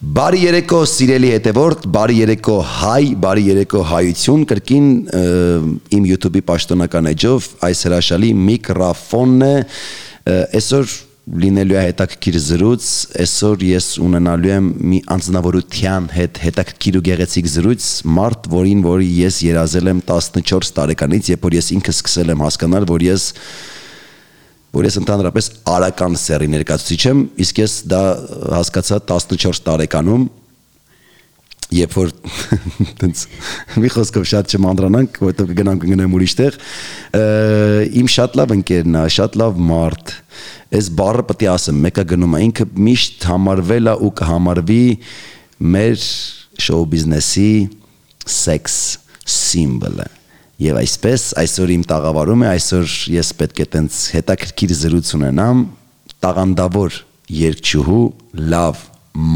Բարի երեկո սիրելի հետևորդ, բարի երեկո հայ, բարի երեկո հայություն, կրկին իմ YouTube-ի պաշտոնական էջով այս հրաշալի միկրոֆոնն է այսօր լինելու է հետաքրքիր զրույց, այսօր ես ունենալու եմ մի անձնավորության հետ հետաքրքիր ու գեղեցիկ զրույց, մարդ, որին որի ես երազել եմ 14 տարեկանից, երբ որ ես ինքս սկսել եմ հասկանալ, որ ես որ ես ընդհանրապես արական սերի ներկայացուցիչ եմ, իսկ ես դա հասկացա 14 տարեկանում, երբ որ տենց մի խոսքով շատ չմանդրանանք, որովհետև կգնանք կգնեմ ուրիշ տեղ, իմ շատ լավ ընկերն է, շատ լավ մարդ։ Այս բառը պետք է ասեմ, մեկը գնում է ինքը միշտ համարվել է ու կհամարվի մեր շոու բիզնեսի սեքս սիմվոլը։ Եվ այսպես այսօր իմ տաղավարում է, այսօր ես պետք է տենց հետաքրքիր զրույց ունենամ. Տաղանդավոր երկչուհու, լավ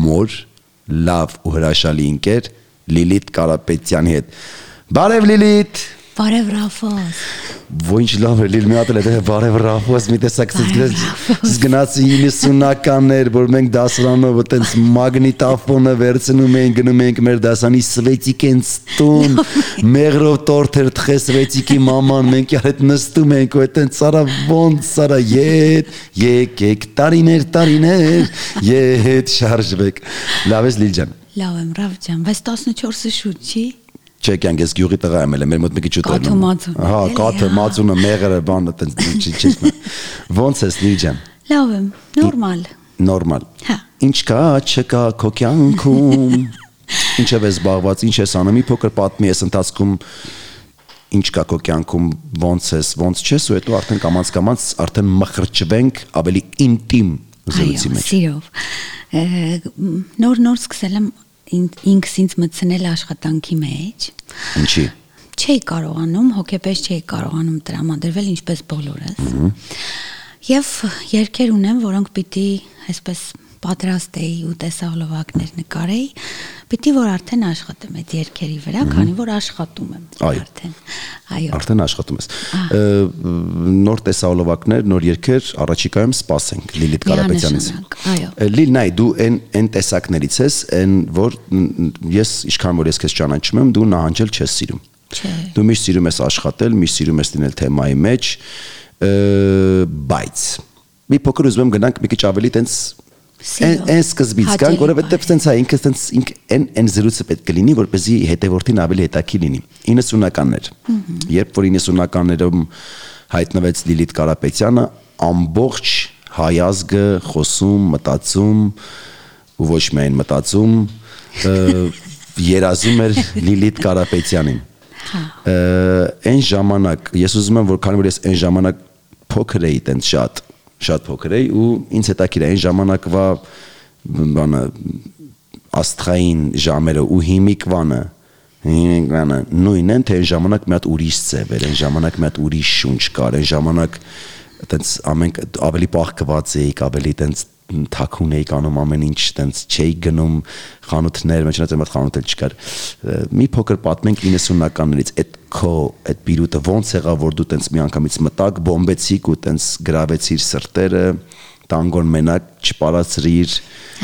մոր, լավ ու հրաշալի ընկեր Լիլիթ Կարապետյանի հետ։ Բարև Լիլիթ։ Բարև Ռաֆոս։ Ոչ լավ է լիլ մի հատ էլ է բարև Ռաֆոս մի տեսակ Ռաֆոս։ զգնացի 90-ականներ որ մենք դասարանով այտենց մագնիտոֆոնը վերցնում էինք գնում էինք մեր դասանի սվետիկ են ստուն մեղրով տորթեր թխե սվետիկի մաման մենք այդ նստում էինք ու այտենց սարա ոնց սարա ետ եկեք տարիներ տարիներ ետ շարժվեք լավ ես լիլ ջան Լավ եմ, Ռավ ջան, բայց 14-ը շուտ չի։ Չէ, կյանք ես գյուղի տղա եմ ելել, մեր մոտ մի քիչ ուտել։ մածուն, Հա, կաթը, մածունը, մեղրը, բանը, տենց չի չի։ Ոնց ես լի ջան։ Լավ եմ, նորմալ։ Նորմալ։ Հա։ Ինչ կա, չկա քո կյանքում։ Ինչև ես զբաղված, ինչ ես անում, մի փոքր պատմի ես ընթացքում ինչ կա քո կյանքում, ոնց ես, ոնց չես ու հետո արդեն կամած կամած արդեն մխրճվենք ավելի ինտիմ զրույցի Այո, մեջ։ սիրով։ Նոր-նոր սկսել եմ ինքս ինձ մտցնել աշխատանքի մեջ։ Ինչի։ Չէի կարողանում, հոգեպես չէի կարողանում տրամադրվել ինչպես բոլորս։ Եվ երկեր ունեմ, որոնք պիտի այսպես պատրաստեի ու տեսահոլովակներ նկարեի, պիտի որ արդեն աշխատեմ այդ երկերի վրա, քանի որ աշխատում եմ արդեն։ Այո։ Արդեն աշխատում ես։ Նոր տեսահոլովակներ, նոր երկեր առաջիկայում սպասենք Լիլիթ Կարապետյանից։ այո։ Լիլ նայ դու այն այն տեսակներից ես, այն որ ես ինչքան որ ես քեզ ճանաչում եմ, դու նահանջել չես սիրում։ Չէ։ Դու միշտ սիրում ես աշխատել, միշտ սիրում ես լինել թեմայի մեջ, բայց մի փոքր ուզում եմ գնանք մի քիչ ավելի տենց Այն սկզբից կան, որովհետև տենց է ինքը տենց ինք այն այն զրույցը պետք է լինի, որպեսզի հետևորդին ավելի հետաքրքիր լինի։ 90-ականներ։ Երբ որ 90-ականներում հայտնվեց Լիլիթ Կարապետյանը, ամբողջ հայազգը խոսում, մտածում ու ոչ միայն մտածում, երազում էր Լիլիթ Կարապետյանին։ Ը, Այն ժամանակ ես ուզում եմ որ քանի որ ես այն ժամանակ փոքր էի տենց շատ շատ փոքր էի ու ինձ հետաքրիր է այն ժամանակվա բանը աստղային ժամերը ու հիմիկվանը հիմիկվանը նույնն են թե այն ժամանակ մի հատ ուրիշ ձև էր այն ժամանակ մի հատ ուրիշ շունչ կար այն ժամանակ տենց ամեն ավելի պահկված էիք ավելի տենց թաքուն էիք անում ամեն ինչ տենց չէի գնում խանութներ մեջ նայած այդ խանութ էլ չկար մի փոքր պատմենք 90-ականներից այդ քո այդ բիրուտը ոնց եղավ որ դու տենց մի անգամից մտակ բոմբեցիք ու տենց գրավեցիր սրտերը տանգոն մենակ չպարացրիր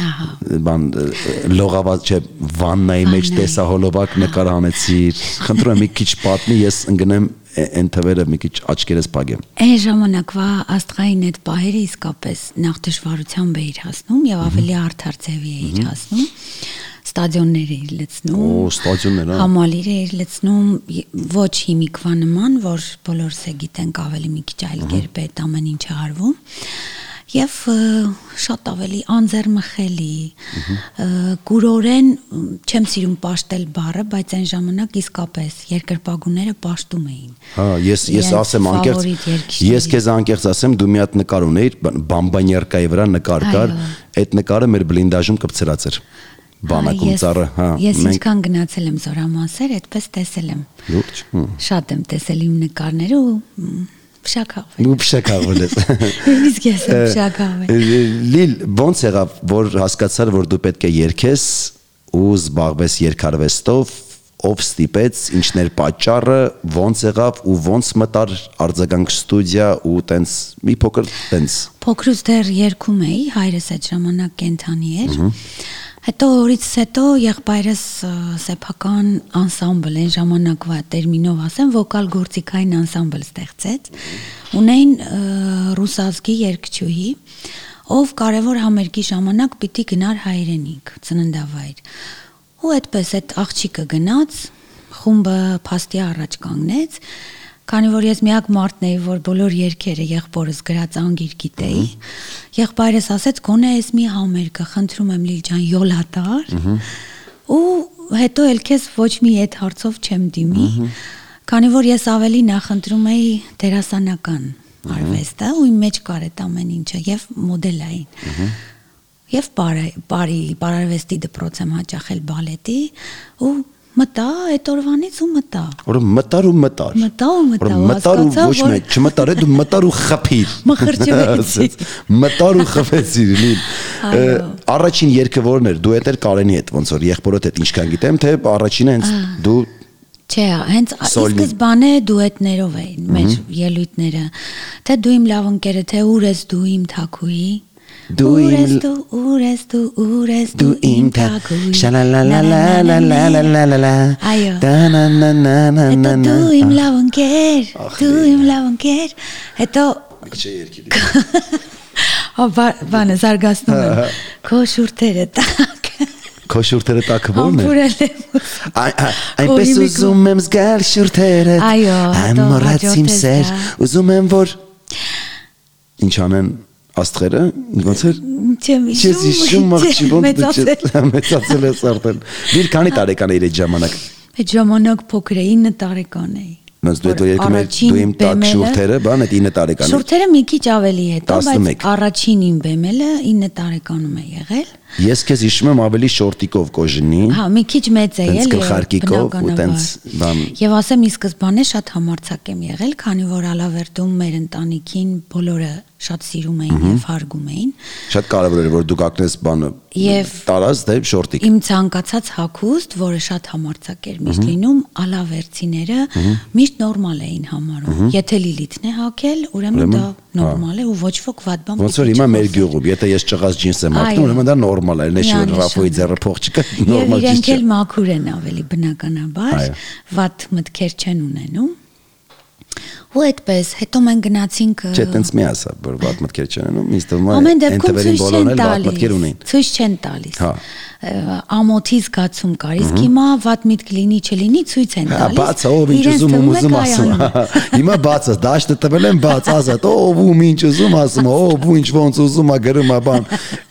Ահա։ բան ը, լողավազ չէ վաննայի մեջ տեսահոլովակ նկար հանեցիր խնդրում եմ մի քիչ պատմի ես ընկնեմ այն թվերը մի քիչ աչքերս փագեմ Այն ժամանակվա աստղային այդ պահերը իսկապես նախ դժվարությամբ էիր հասնում եւ ավելի արդար ձևի էիր հասնում ստադիոններ էիր լցնում Օ, ստադիոններ, հա։ համալիր էիր լցնում ոչ հիմիկվա նման որ բոլորս է գիտենք ավելի մի քիչ այլ կերպ է այդ ամեն ինչը արվում Եվ ը, շատ ավելի անձեռմխելի մ, չեմ սիրում պաշտել բառը, բայց այն ժամանակ իսկապես երկրպագուները պաշտում էին։ Հա, ես ես ասեմ անկեղծ ես քեզ անկեղծ ասեմ դու մի հատ նկար ունեիր բան- բամբանյարկայի վրա նկար կար Այո։ այդ նկարը մեր բլինդաժում կպցրած էր բանակում ծառը հա Ես ինչքան գնացել եմ Զորամասեր, այդպես տեսել եմ։ լուրջ Շատ եմ տեսել իմ նկարները ու մ, փշակավ։ ու փշակավոր ես Իսկ ես եմ փշակավ։ Լիլ ոնց եղավ որ հասկացար որ դու պետք է երգես ու զբաղվես երկարվեստով ով ստիպեց ինչներ պատճառը ոնց եղավ ու ոնց մտար արձագանք ստուդիա ու տենց մի փոքր տենց Փոքրուց դեռ երկում էի, հայրս այդ ժամանակ կենթանի էր։ Հետո օրից հետո եղբայրս սեփական անսամբլ այն ժամանակվա տերմինով ասեմ, վոկալ գործիքային անսամբլ ստեղծեց։ Ունեին ռուսազգի երգչուհի, ով կարևոր համերգի ժամանակ պիտի գնար հայրենիք, ծննդավայր։ Ու այդպես այդ աղջիկը գնաց, խումբը փաստի առաջ կանգնեց, քանի որ ես միակ մարդն էի, որ բոլոր երկերը եղբորս գրած անգիր գիտեի, եղբայրս ասեց գոնե ես մի համերգը, խնդրում եմ Լիլ ջան, յոլատար։ Ու հետո էլ քեզ ոչ մի այդ հարցով չեմ դիմի, քանի որ ես ավելի նախընտրում էի դերասանական արվեստը ու իմ մեջ կար այդ ամեն ինչը եւ մոդելային։ Եվ բարի բարի բարարվեստի դպրոց եմ հաճախել բալետի ու մտա այդ օրվանից ու մտա։ Որը մտար ու մտար։ Մտա ու մտա, Որը մտար ու ոչ մեկ, չմտար դու մտար ու խփիր։ Մխրճվեցի։ Մտար ու խփեցիր լին։ Առաջին երգը որն էր։ Դու հետ էր Կարենի հետ ոնց որ եղբորոդ հետ ինչքան գիտեմ, թե առաջինը հենց դու Չէ, հենց սկզբանե դուետներով էին մեր ելույթները։ Թե դու իմ լավ ընկերը, թե ուր ես դու իմ թակուի։ Դու իմ դու, ուր ես դու, ուր ես դու իմ թա շալալալալալալալալա Այո։ դանանանանանա Հետո դու իմ լավ ընկեր, դու իմ լավ ընկեր։ Հետո Չէ երկի։ Ա բա- բանը զարգացնում եմ։ Քո շուրթերը տակ։ Քո շուրթերը տակը ո՞րն է։ Այնպես ուզում եմ զգալ շուրթերը Այո, Այն ես սեր Ուզում եմ որ Ինչ անեն աստղերը ոնց էր Չեմ հիշում մեծացել։ մեծացել ես արդեն Դիր քանի տարեկան էր այդ ժամանակ Այդ ժամանակ փոքր էի 9 տարեկան էի։ Ոնց դու այդ երկում էր դու իմ տակ շուրթերը բան այդ 9 տարեկան Շուրթերը մի քիչ ավելի հետո, 11։ բայց առաջին իմ բեմելը 9 տարեկանում է եղել։ Ես քեզ հիշում եմ ավելի շորտիկով կոժնի Հա, մի քիչ մեծ է Տենց ել գլխարկիկով ու տենց բան Եվ ասեմ, ի սկզբանե շատ համարցակ եմ եղել, քանի որ ալավերդում մեր ընտանիքին բոլորը շատ սիրում էին եւ հարգում էին։ Շատ կարևոր էր որ դու կակնես բանը Եվ- տարած դե շորտիկ Իմ ցանկացած հագուստ, որը շատ համարցակ էր միշտ լինում, ալավերցիները միշտ նորմալ էին համարում։ Եթե Լիլիթն է հագել, ուրեմն դա նորմալ է ու ոչ ոք վատ բան Ոնց որ հիմա մեր գյուղում, եթե ես ճղած ջինս եմ Այո։ ակտում, ուրեմն դա նորմալ է, նեշ որ Ռաֆոյի ձեռը փող չկա, Եվ նորմալ իրենք ջինս էլ չէ։ մաքուր են ավելի բնականաբար, վատ մտքեր չեն ունենում։ Ու այդպես, հետո մենք գնացինք Չէ, տենց մի ասա, որ վատ մտքեր չեն անում, ինձ թվում է Ամեն դեպքում ցույց չեն էլ տալիս։ Ցույց չեն տալիս։ Հա։ Ամոթի զգացում կար, իսկ հիմա վատ միտք լինի, չլինի, ցույց են տալիս։ բաց ով ինչ ուզում ուզում ասում։ Հիմա բաց է, դաշտը տվել են բաց, ասած, ով ում ինչ ուզում ասում, ով ու ինչ ոնց ուզում է գրում բան։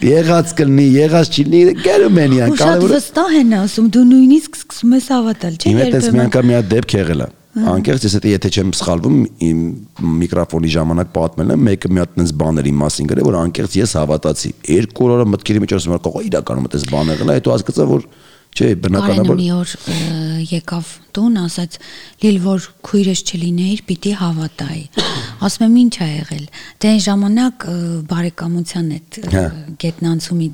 Եղած կլինի, եղած չլինի, գերում են Ու շատ կարևորը վստահ են ասում, դու նույնիսկ սկսում ես հավատալ, չէ՞։ Իմ հետ էս մի անգամ մի հատ դեպք եղել է։ Անկեղծ ես եթե եթե չեմ սխալվում, իմ միկրոֆոնի ժամանակ պատմել եմ, մեկը մի հատ տես բաների մասին գրել, որ անկեղծ ես հավատացի։ Երկու օրը մտքերի մեջ ասում եմ, կողո իրականում այդպես բան եղել է, հետո հասկացա, որ չէ, բնականաբար մի օր եկավ տուն, ասաց՝ «Լիլ որ քույրս չլինեիր, պիտի հավատայի»։ Ասում եմ՝ «Ինչ ա եղել»։ Դե այն ժամանակ բարեկամության այդ Հա։ գետնանցումի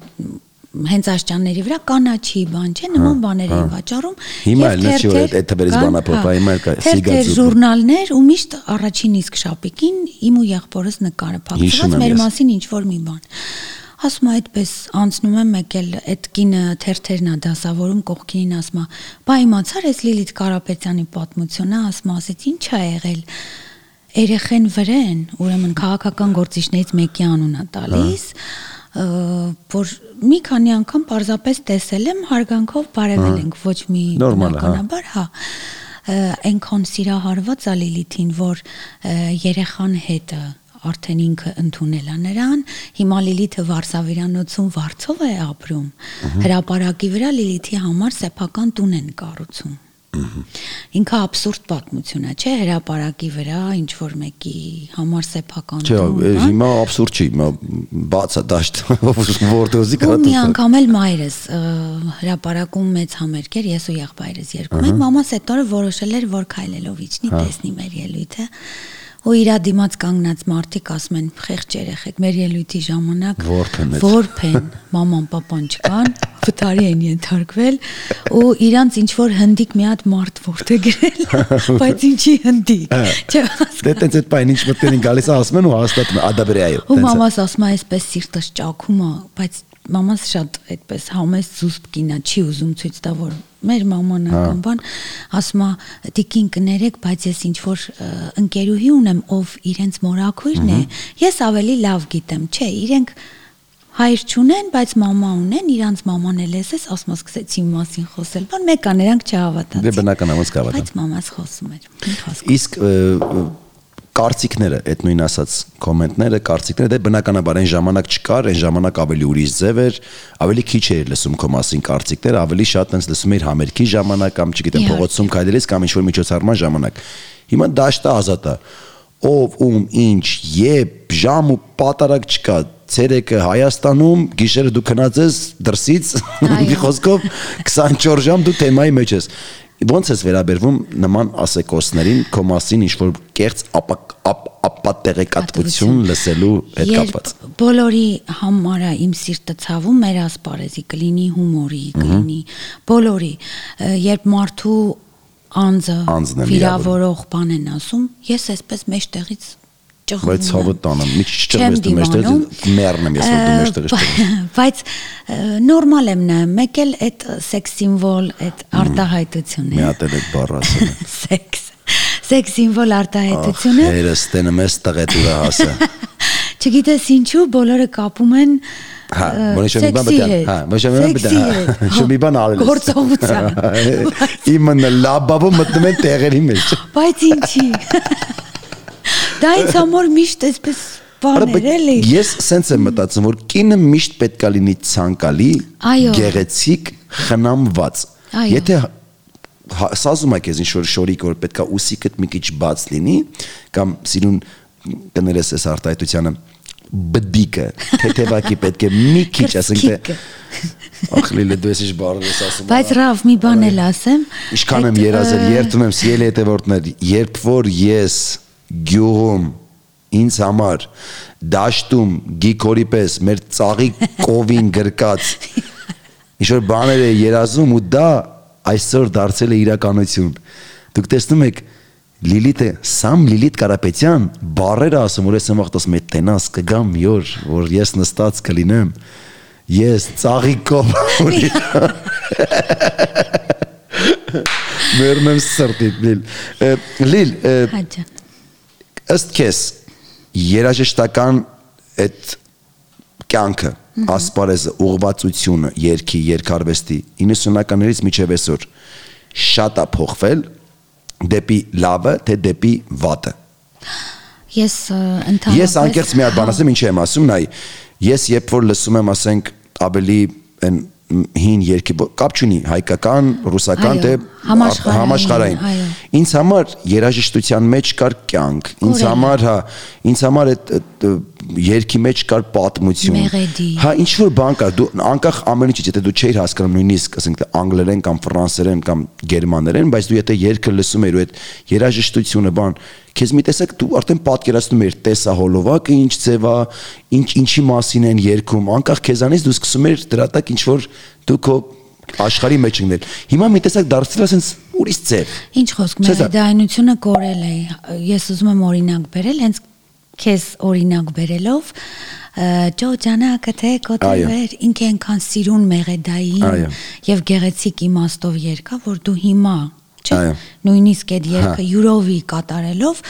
հենց աշճանների վրա կանաչի բան չէ նման բաներ էին վաճառում Հիմա էլ նշի, որ այդ թվերից բանափոխ, հա, հիմա կա, սիգացուկ։ ժուրնալներ ու միշտ առաջին իսկ շապիկին իմ ու եղբորս նկարը փակված մեր մասին ինչ որ մի բան ասում է այդպես անցնում եմ եկել այդ կինը թերթերն է դասավորում կողքին ասում է բա իմացար ես Լիլիթ Կարապետյանի պատմությունը ասում է, ասեց ինչ ա եղել երեխեն վրեն ուրեմն քաղաքական գործիչներից մեկի անունա տալիս ը, որ մի քանի անգամ parzapes տեսել եմ հարգանքով բարևել ենք ոչ մի հա։ բնականաբար հա այնքան սիրահարված է Լիլիթին որ երեխան հետը արդեն ինքը ընդունել է նրան հիմա Լիլիթը Վարշավիրանոցում վարձով է ապրում հրաապարակի վրա Լիլիթի համար սեփական տուն են կառուցում Ինքը абսուրդ պատմություն է, չէ՞, հրաապարակի վրա ինչ որ մեկի համար սեփական դու։ Չէ, հիմա абսուրդ չի, հիմա բաց է դաշտ, որտեղի կա։ Մի անգամ էլ մայրս հրաապարակում մեծ համերգ էր, ես ու եղբայրս երկում ենք, մամաս այդ օրը որոշել էր, որ քայլելով իջնի, տեսնի մեր ելույթը։ Ահա Ու իր դիմաց կանգնած մարդիկ ասում են խեղճ երեխեք մեր ելույթի ժամանակ Որբ են մաման papan չկան վտարի են ենթարկվել ու իրանց ինչ որ հնդիկ մի հատ մարդ որտե գրել բայց ինչի հնդիկ չէ Դե տենց այդ բան ինչ մտքերին գալիս է, ասում են ու հաստատում են, ադաբրե այո։ ու մամաս ասում է այսպես սիրտս ճաքում է բայց մամաս շատ այդպես համեստ զուսպ կինա, չի ուզում ցույց տա որ մեր մամանական բան, ասում է տիկին կներեք, բայց ես ինչ որ ընկերուհի ունեմ, ով իրենց մորակույրն է, ես ավելի լավ գիտեմ, չէ, իրենք հայր չունեն, բայց մամա ունեն, իրանց մաման էլ էս, ասում է սկսեցի իմ մասին խոսել, բան մեկ կան, նրանք չհավատացին։ Դե բնական է, ոնց կհավատան։ Բայց մամաս խոսում էր։ Իսկ կարծիքները, այդ նույն ասած կոմենտները, կարծիքները դե բնականաբար այն ժամանակ չկար, այն ժամանակ ավելի ուրիշ ձև էր, ավելի քիչ էր լսում քո մասին կարծիքները, ավելի շատ այնց լսում էր համերգի ժամանակ կամ չգիտեմ փողոցում քայլելիս կամ ինչ-որ միջոցառման ժամանակ։ Հիմա դաշտը ազատ է ով ում ինչ երբ ժամ ու պատարակ չկա ցերեկը Հայաստանում գիշերը դու քնած ես դրսից մի խոսքով 24 ժամ դու թեմայի մեջ ես ո՞նց ես վերաբերվում նման ասեկոսներին քո մասին ինչ որ կերծ ապատեղեկատվություն լսելու հետ կապված բոլորի համար է իմ սիրտը ցավում մեր ասպարեզի կլինի հումորի կլինի բոլորի երբ մարդու անձը վիրավորող բան են ասում ես այսպես մեջտեղից ճղվում բայց ցավը տանեմ մի քիչ ճղվես դու մեջտեղից մեռնեմ ես որ դու մեջտեղից ճղվես բայց նորմալ եմ նայում մեկ էլ այդ սեքս սիմվոլ այդ արտահայտությունն է մի հատ էլ այդ բառը ասել սեքս սեքս սիմվոլ արտահայտությունը հերս տենը մեզ տղետուրա հասը չգիտես ինչու բոլորը կապում են Հա, ոնի շոմի բան բդան։ Հա, ոնի շոմի բան բդան։ Շոմի բան արել։ Գործողության։ Իմը լաբաբը մտնում են տեղերի մեջ։ Բայց ինչի։ Դա ինձ համար միշտ այսպես բաներ էլի։ Ես սենց եմ մտածում, որ կինը միշտ պետքա լինի ցանկալի, գեղեցիկ, խնամված։ Եթե սազում եք ես ինչ որ շորիկ որ պետքա ուսիկդ մի քիչ բաց լինի կամ սիրուն կներես այս արտահայտությանը բդիկը թեթևակի պետք է մի քիչ ասենք թե ախ լիլը դու ես բառեր ես ասում բայց ռավ մի բան էլ ասեմ ինչքան եմ երազել երթում եմ սիրելի հետևորդներ երբ որ ես գյուղում ինձ համար դաշտում գիկորի պես մեր ծաղի կովին գրկած ինչ որ բաներ է երազում ու դա այսօր դարձել է իրականություն դուք տեսնում եք Լիլիթը Սամ Լիլիթ Կարապետյան բարերը ասում որ ես եմ ախտոս մեծ տենաս կգամ մի օր որ ես նստած կլինեմ ես ծաղիկով մերնեմ սրտիտ լիլ լիլ հաջա ըստ քեզ երաժշտական այդ կյանքը ասպարեզը ուղղվածությունը երկի երկարվեստի 90-ականներից միջև այսօր շատ է փոխվել դեպի լավը թե դեպի վատը ես ընդհանրապես ես անկեղծ մի հատ բան ասեմ ինչ եմ ասում նայ ես երբ որ լսում եմ ասենք ավելի այն հին երկի կապ չունի հայկական, ռուսական թե համաշխարհային։ Ինձ համար երաժշտության մեջ կար կյանք, ինձ համար հա, ինձ համար այդ երկի մեջ կար պատմություն։ Հա, ինչ որ բան կար, դու անկախ ամեն ինչից, եթե դու չէիր հասկանում նույնիսկ, ասենք թե անգլերեն կամ ֆրանսերեն կամ գերմաներեն, բայց դու եթե երգը լսում ես ու այդ երաժշտությունը բան քեզ մի տեսակ դու արդեն պատկերացնում ես տեսահոլովակը ինչ ձև է, ինչ ինչի մասին են երգում, անկախ քեզանից դու սկսում ես դրա տակ ինչ որ դու քո աշխարհի մեջ ընկնել։ Հիմա մի տեսակ դարձել sense ուրիշ ձև։ Ինչ խոսք, մերդայնությունը կորել է։ Ես ուզում եմ օրինակ բերել, հենց քեզ օրինակ բերելով ճոճանակը թե կոտրվեր ինքը այնքան սիրուն մեղեդային եւ գեղեցիկ իմաստով երկա որ դու հիմա չէ նույնիսկ այդ հա։ երգը յուրովի կատարելով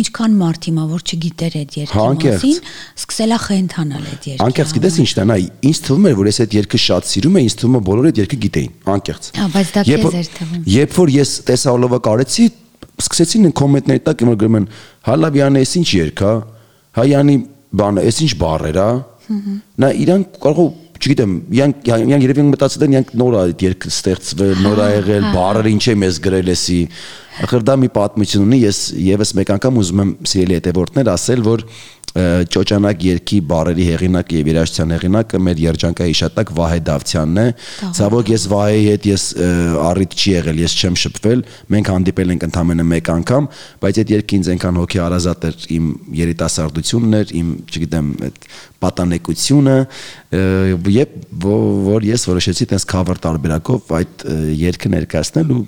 ինչքան մարդ հիմա որ չգիտեր այդ երկի հա, մասին սկսելա խենթանալ այդ երկը անկեղծ գիտես ինչն է նայ ինձ թվում էր որ ես այդ երկը շատ սիրում եմ ինձ թվում է բոլորը այդ երկը գիտեին անկեղծ հա բայց դա քեզ էր թվում երբ որ ես տեսահոլովակ արեցի սկսեցին կոմենտների տակ իմ գրում են հա լավ յանը էս ինչ երգ հա հա յանի բանը էս ինչ բառեր հա նա իրանք կարող չգիտեմ, իրանք իրանք երևի մտածել են իրանք նոր այդ երգ ստեղծվել, նոր ա եղել, բառերը ինչ է մեզ գրել էսի։ Ախր դա մի պատմություն ունի, ես եւս մեկ անգամ ուզում եմ սիրելի հետևորդներ ասել, որ ճոճանակ երկի բարերի հեղինակը եւ երաժշտության հեղինակը մեր երջանկայի հիշատակ Վահե Դավթյանն է։ Ցավոք ես Վահեի հետ ես առիթ չի եղել, ես չեմ շփվել։ Մենք հանդիպել ենք ընդամենը մեկ անգամ, բայց այդ երկը ինձ այնքան հոգի հարազատ էր իմ երիտասարդությունն էր, իմ, չգիտեմ, այդ պատանեկությունը, եւ որ ես որոշեցի տես cover տարբերակով այդ երգը ներկայացնել ու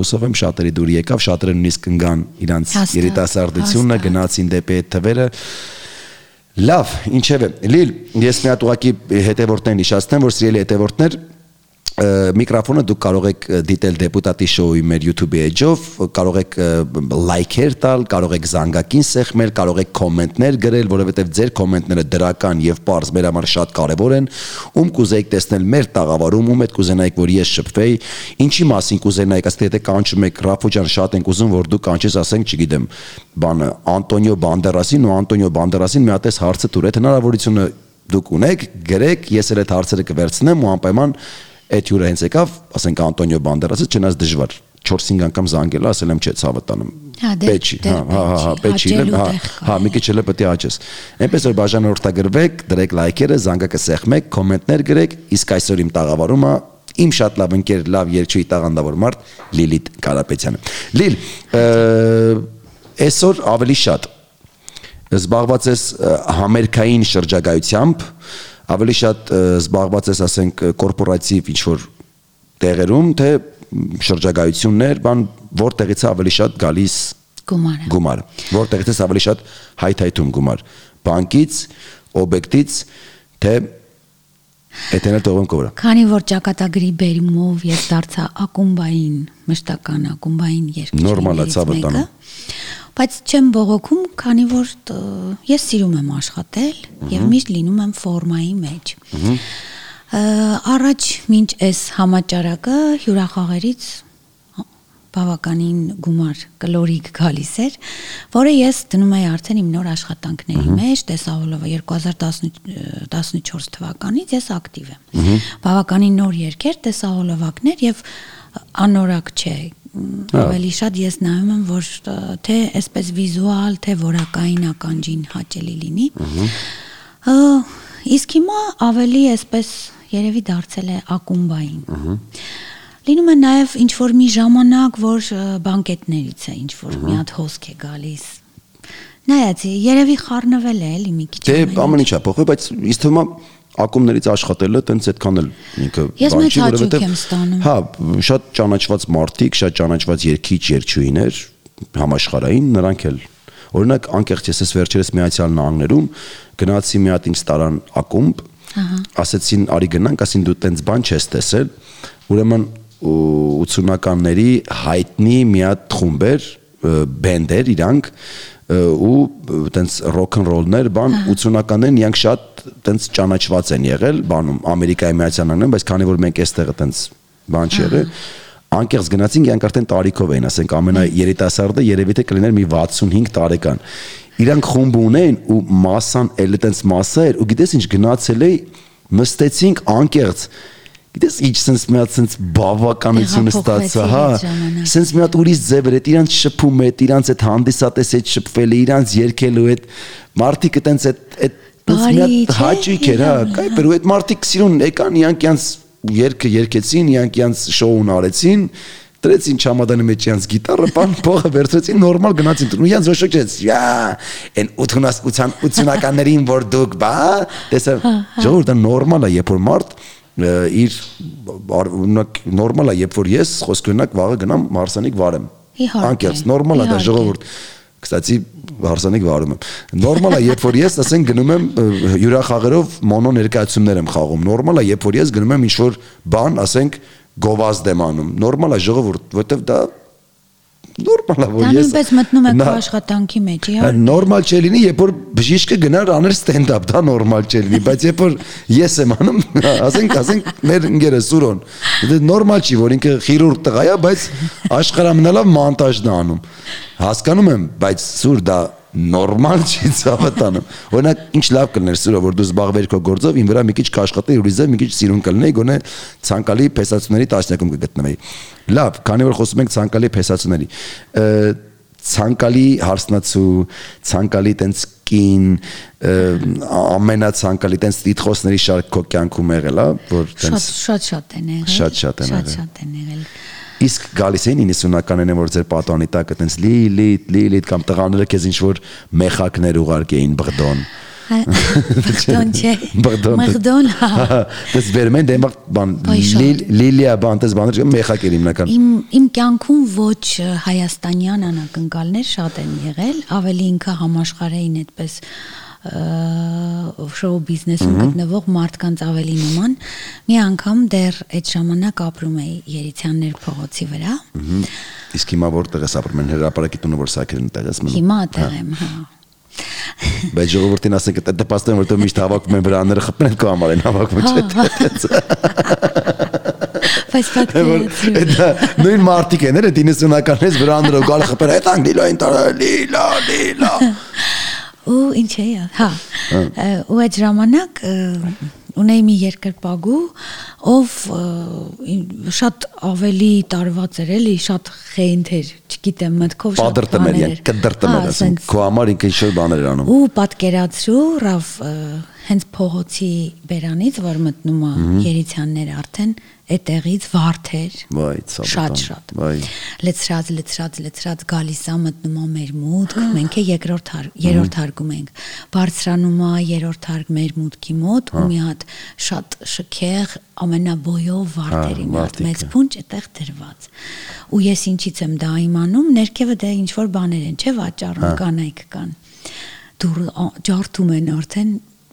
հուսով եմ շատերի դուր եկավ, շատերը նույնիսկ կնգան իրանց երիտասարդությունը, գնացին դեպի այդ թվերը Լավ, ինչևէ, Լիլ, ես մի հատ ուղակի հետևորդներին հիշացնեմ, որ սիրելի հետևորդներ, միկրոֆոնը դուք կարող եք դիտել դեպուտատի շոուի մեր YouTube-ի էջով, կարող եք լայքեր տալ, կարող եք զանգակին սեղմել, կարող եք կոմենտներ գրել, որովհետև ձեր կոմենտները դրական եւ པարզ մեր համար շատ կարեւոր են։ Ում կուզեիք տեսնել մեր տաղավարում, ում հետ կուզենայիք, որ ես շփվեի, ինչի մասին կուզենայիք, ասեք եթե կանչում եք Ռաֆո ջան, շատ ենք ուզում, որ դու կանչես, ասենք, չգիտեմ, բանը Անտոնիո Բանդերասին ու Անտոնիո Բանդերասին մի հատ էս հարցը տուր, այդ հնարավորությունը դուք ունեք, գրեք, ես էլ այդ հարցերը կվերցնեմ ու անպայման այդ հյուրը հենց եկավ, ասենք Անտոնիո Բանդերասը, չնայած դժվար 4-5 անգամ զանգել, ասել եմ չէ, ցավը տանում։ Հա, դե- Պեչի, դե- հա, հա, հա, պեչի, հա, տեղ կա, հա, մի քիչ էլ պետք է աճես։ Այնպես որ բաժանորդագրվեք, դրեք լայքերը, զանգակը սեղմեք, կոմենտներ գրեք, իսկ այսօր իմ տաղավարումը իմ շատ լավ ընկեր, լավ երգչուհի տաղանդավոր մարդ Լիլիթ Կարապետյանը։ Լիլ, այսօր ավելի շատ զբաղված ես համերկային շրջագայությամբ, ավելի շատ զբաղված ես, ասենք, կորպորատիվ ինչ որ տեղերում, թե շրջագայություններ, բան որտեղից է ավելի շատ գալիս գումարը։ գումար, որտեղից է ավելի շատ հայթայթում գումար, բանկից, օբյեկտից, թե Էտենել տողում կորը։ Քանի որ ճակատագրի բերումով ես դարձա ակումբային, մշտական ակումբային երկրի։ Նորմալ է, ցավը տանում։ Բայց չեմ բողոքում, քանի որ ես սիրում եմ աշխատել եւ միշտ լինում եմ ֆորմայի մեջ։ Առաջ մինչ այս համաճարակը հյուրախաղերից բավականին գումար կլորիկ գալիս էր, որը ես դնում էի արդեն իմ նոր աշխատանքների մեջ, տեսահոլովը 2014 թվականից ես ակտիվ եմ։ Բավականին նոր երկեր, տեսահոլովակներ եւ անորակ չէ ավելի շատ ես նայում եմ որ թե այսպես վիզուալ, թե որակային ականջին հաճելի լինի։ Իսկ հիմա ավելի այսպես երևի դարձել է ակումբային։ Լինում է նաև ինչ որ մի ժամանակ, որ բանկետներից է ինչ որ մի հատ հոսք է գալիս։ Նայած, երևի խառնվել է էլի մի քիչ։ Դե ամեն ինչա փոխվել, բայց ինձ թվում է ակումներից աշխատելը տենց այդքան էլ ինքը Ես բան մեծ չի, հաճույք եմ ստանում։ Հա, շատ ճանաչված մարդիկ, շատ ճանաչված երկիչ երկչույներ համաշխարային, նրանք էլ Օրինակ անկեղծ ես ես վերջերս Միացյալ Նահանգներում գնացի մի հատ ինձ տարան ակումբ, ասեցին արի գնանք, ասին դու տենց բան չես տեսել, ուրեմն ու- 80-ականների հայտնի մի հատ խումբ էր, բենդեր իրանք ու տենց ռոք ն ռոլներ, բան 80-ականներին իրանք շատ տենց ճանաչված են եղել, բանում Ամերիկայի Միացյալ Նահանգներում, բայց քանի որ մենք այստեղը տենց բան չի եղել, անկեղծ գնացինք, իրանք արդեն տարիքով էին, ասենք ամենաերիտասարդը երևի թե կլիներ մի 65 տարեկան։ Իրանք խումբ ունեն ու մասան էլ տենց մասա էր ու գիտես ինչ գնացել էի, նստեցինք անկեղծ Գիտես ինչ sense մի հատ sense բավականություն Տեղափոխվեցի ստացա, հա։ այդ Sense մի հատ ուրիշ ձև էր, այդ իրանց շփում է, իրանց այդ հանդիսատես հետ շփվել է, իրանց երկելու այդ մարդիկը տենց այդ այդ տենց մի Բարի, հատ չէ՞, հաճույք էր, հա։ իրավն է, Կայ, բերու այդ մարդիկ սիրուն եկան, իրանք իրանց երկը երկեցին, իրանք իրանց շոուն արեցին, դրեցին չամադանի մեջ իրանց գիտարը, բան փողը վերցրեցին, նորմալ գնացին։ Ու իրանց ոչ ոք յա, այն 80 80-ականներին որ դուք բա, տեսա, ժողովուրդը նորմալ է, երբ որ մարդ իր օրինակ նորմալ է, երբ որ ես խոսք ունենակ վաղը գնամ մարսանիկ վարեմ։ Անկեղծ, նորմալ է դա ժողովուրդ։ Կստացի հարսանիկ վարում եմ։ Նորմալ է, երբ որ ես ասենք գնում եմ հյուրախաղերով մոնո ներկայացումներ եմ խաղում։ Նորմալ է, երբ որ ես գնում եմ ինչ-որ բան, ասենք գովազդ եմ անում։ Նորմալ է ժողովուրդ, որովհետև դա նորմալ է, որ ես նույնպես մտնում Նա- աշխատանքի մեջ, Հա, իհարկե։ նորմալ չէ լինի, երբ որ բժիշկը գնար աներ ստենդափ, դա նորմալ չէ լինի, բայց երբ որ ես եմ անում, ասենք, ասենք մեր ընկերը Սուրոն, դա նորմալ չի, որ ինքը քիրուրգ տղա է, բայց աշխարհամնալավ մոնտաժն է անում։ Հասկանում եմ, բայց Սուր դա նորմալ չի ցավատանում։ Օրինակ, ինչ լավ կլներ Սուրը, որ դու զբաղվեր քո գործով, ին վրա մի քիչ կաշխատեի, ուրիզը մի քիչ սիրուն կլինեի, գոնե ցանկալի փեսացուների տասնյակում կգտնվեի։ Լավ, քանի որ խոսում ենք ցանկալի փեսացուների, ը, ցանկալի հարսնացու, ցանկալի տենց կին, ամենացանկալի տենց տիտխոսների շարք քո կյանքում եղել է, որ Շատ տենց շատ շատ են եղել։ Շատ-շատ են եղել։ Շատ շատ են եղել։ Իսկ գալիս էին 90-ականները, որ ձեր պատանի տակ այտենց լիլիթ, լիլիթ կամ տղաները քեզ ինչ որ մեխակներ ուղարկեին բղդոն։ Բղդոն չէ։ Բղդոն։ Բղդոն։ Դες վերմեն դեմ բան լիլիա բան դες բաներ մեխակեր հիմնական։ Իմ իմ կյանքում ոչ հայաստանյան անակնկալներ շատ են եղել, ավելի ինքը համաշխարհային այդպես շոու բիզնեսում գտնվող մարդկանց ավելի նման մի անգամ դեռ այդ ժամանակ ապրում էի Երիցյաններ փողոցի վրա իսկ հիմա որտեղ ես ապրում են հրապարակի տունը որ սակերն տեղ ես մնում հիմա տեղ եմ հա Բայց ժողովրդին ասենք դա դպաստեն որտեղ միշտ հավաքում են վրաները խփնել քո համար են հավաքում չէ՞ Բայց պատկերացրու։ Դա նույն մարտիկ են, էլի 90-ականից վրաներով գալ խփել, այդ անգլիլա են տարա, լիլա, լիլա։ Ու ինչ է, հա։ Ու այդ ժամանակ ունեի մի երկրպագու, ով շատ ավելի տարված էր, էլի, շատ խենթ էր, չգիտեմ, մտքով շատ բաներ։ կդրտմեր, ասենք, քո համար ինքը ինչ-որ բաներ անում։ Ու պատկերացրու, ռավ հենց փողոցի բերանից, որ մտնում է երիցյաններ արդեն այդտեղից վարդեր վայ ցավոտ շատ շատ վայ լեցրած լեցրած լեցրած գալիս է մտնում է մեր մուտք մենք է երկրորդ երրորդ հարկում ենք բարձրանում է երրորդ հարկ մեր մուտքի մոտ ու մի հատ շատ շքեղ ամենաբոյով վարդերի մի հատ մեծ փունջ այդտեղ դրված ու ես ինչից եմ դա իմանում ներքևը դե ինչ որ բաներ են չէ վաճառում կանայք կան դուր ջարդում են արդեն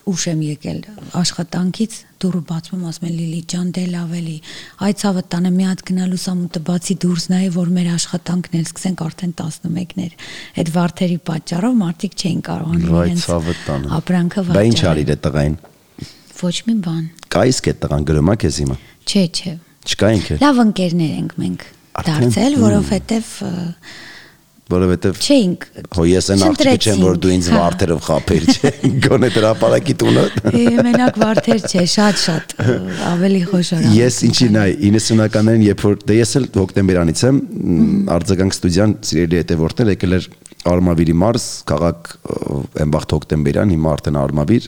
ուշ եմ եկել աշխատանքից դուրը բացվում ասում են Լիլի ջան դե լավ էլի այ ցավը տանը մի հատ գնալու սամուտը բացի դուրս նայ որ մեր աշխատանքն էլ սկսենք արդեն 11-ներ այդ վարդերի պատճառով մարդիկ չէին կարողանում իրենց ապրանքը վաճառել բա ինչ արիր է տղային ոչ մի բան կա իսկ այդ տղան գրոմա քեզ հիմա չէ չէ չկա ինքը լավ ընկերներ ենք մենք դարձել որովհետև որովհետև չէինք հո ես այն աղջիկը չեմ որ դու ինձ վարդերով խափեր չէ գոնե դրա ապարակի տունը մենակ վարդեր չէ շատ շատ ավելի խոշոր ես ինչի նայ 90-ականներին երբ որ դե ես էլ հոկտեմբերանից եմ արձագանք ստուդիան սիրելի հետևորդներ եկել էր Արմավիրի մարզ, քաղաք Էմբախտ հոկտեմբերյան, հիմա արդեն Արմավիր,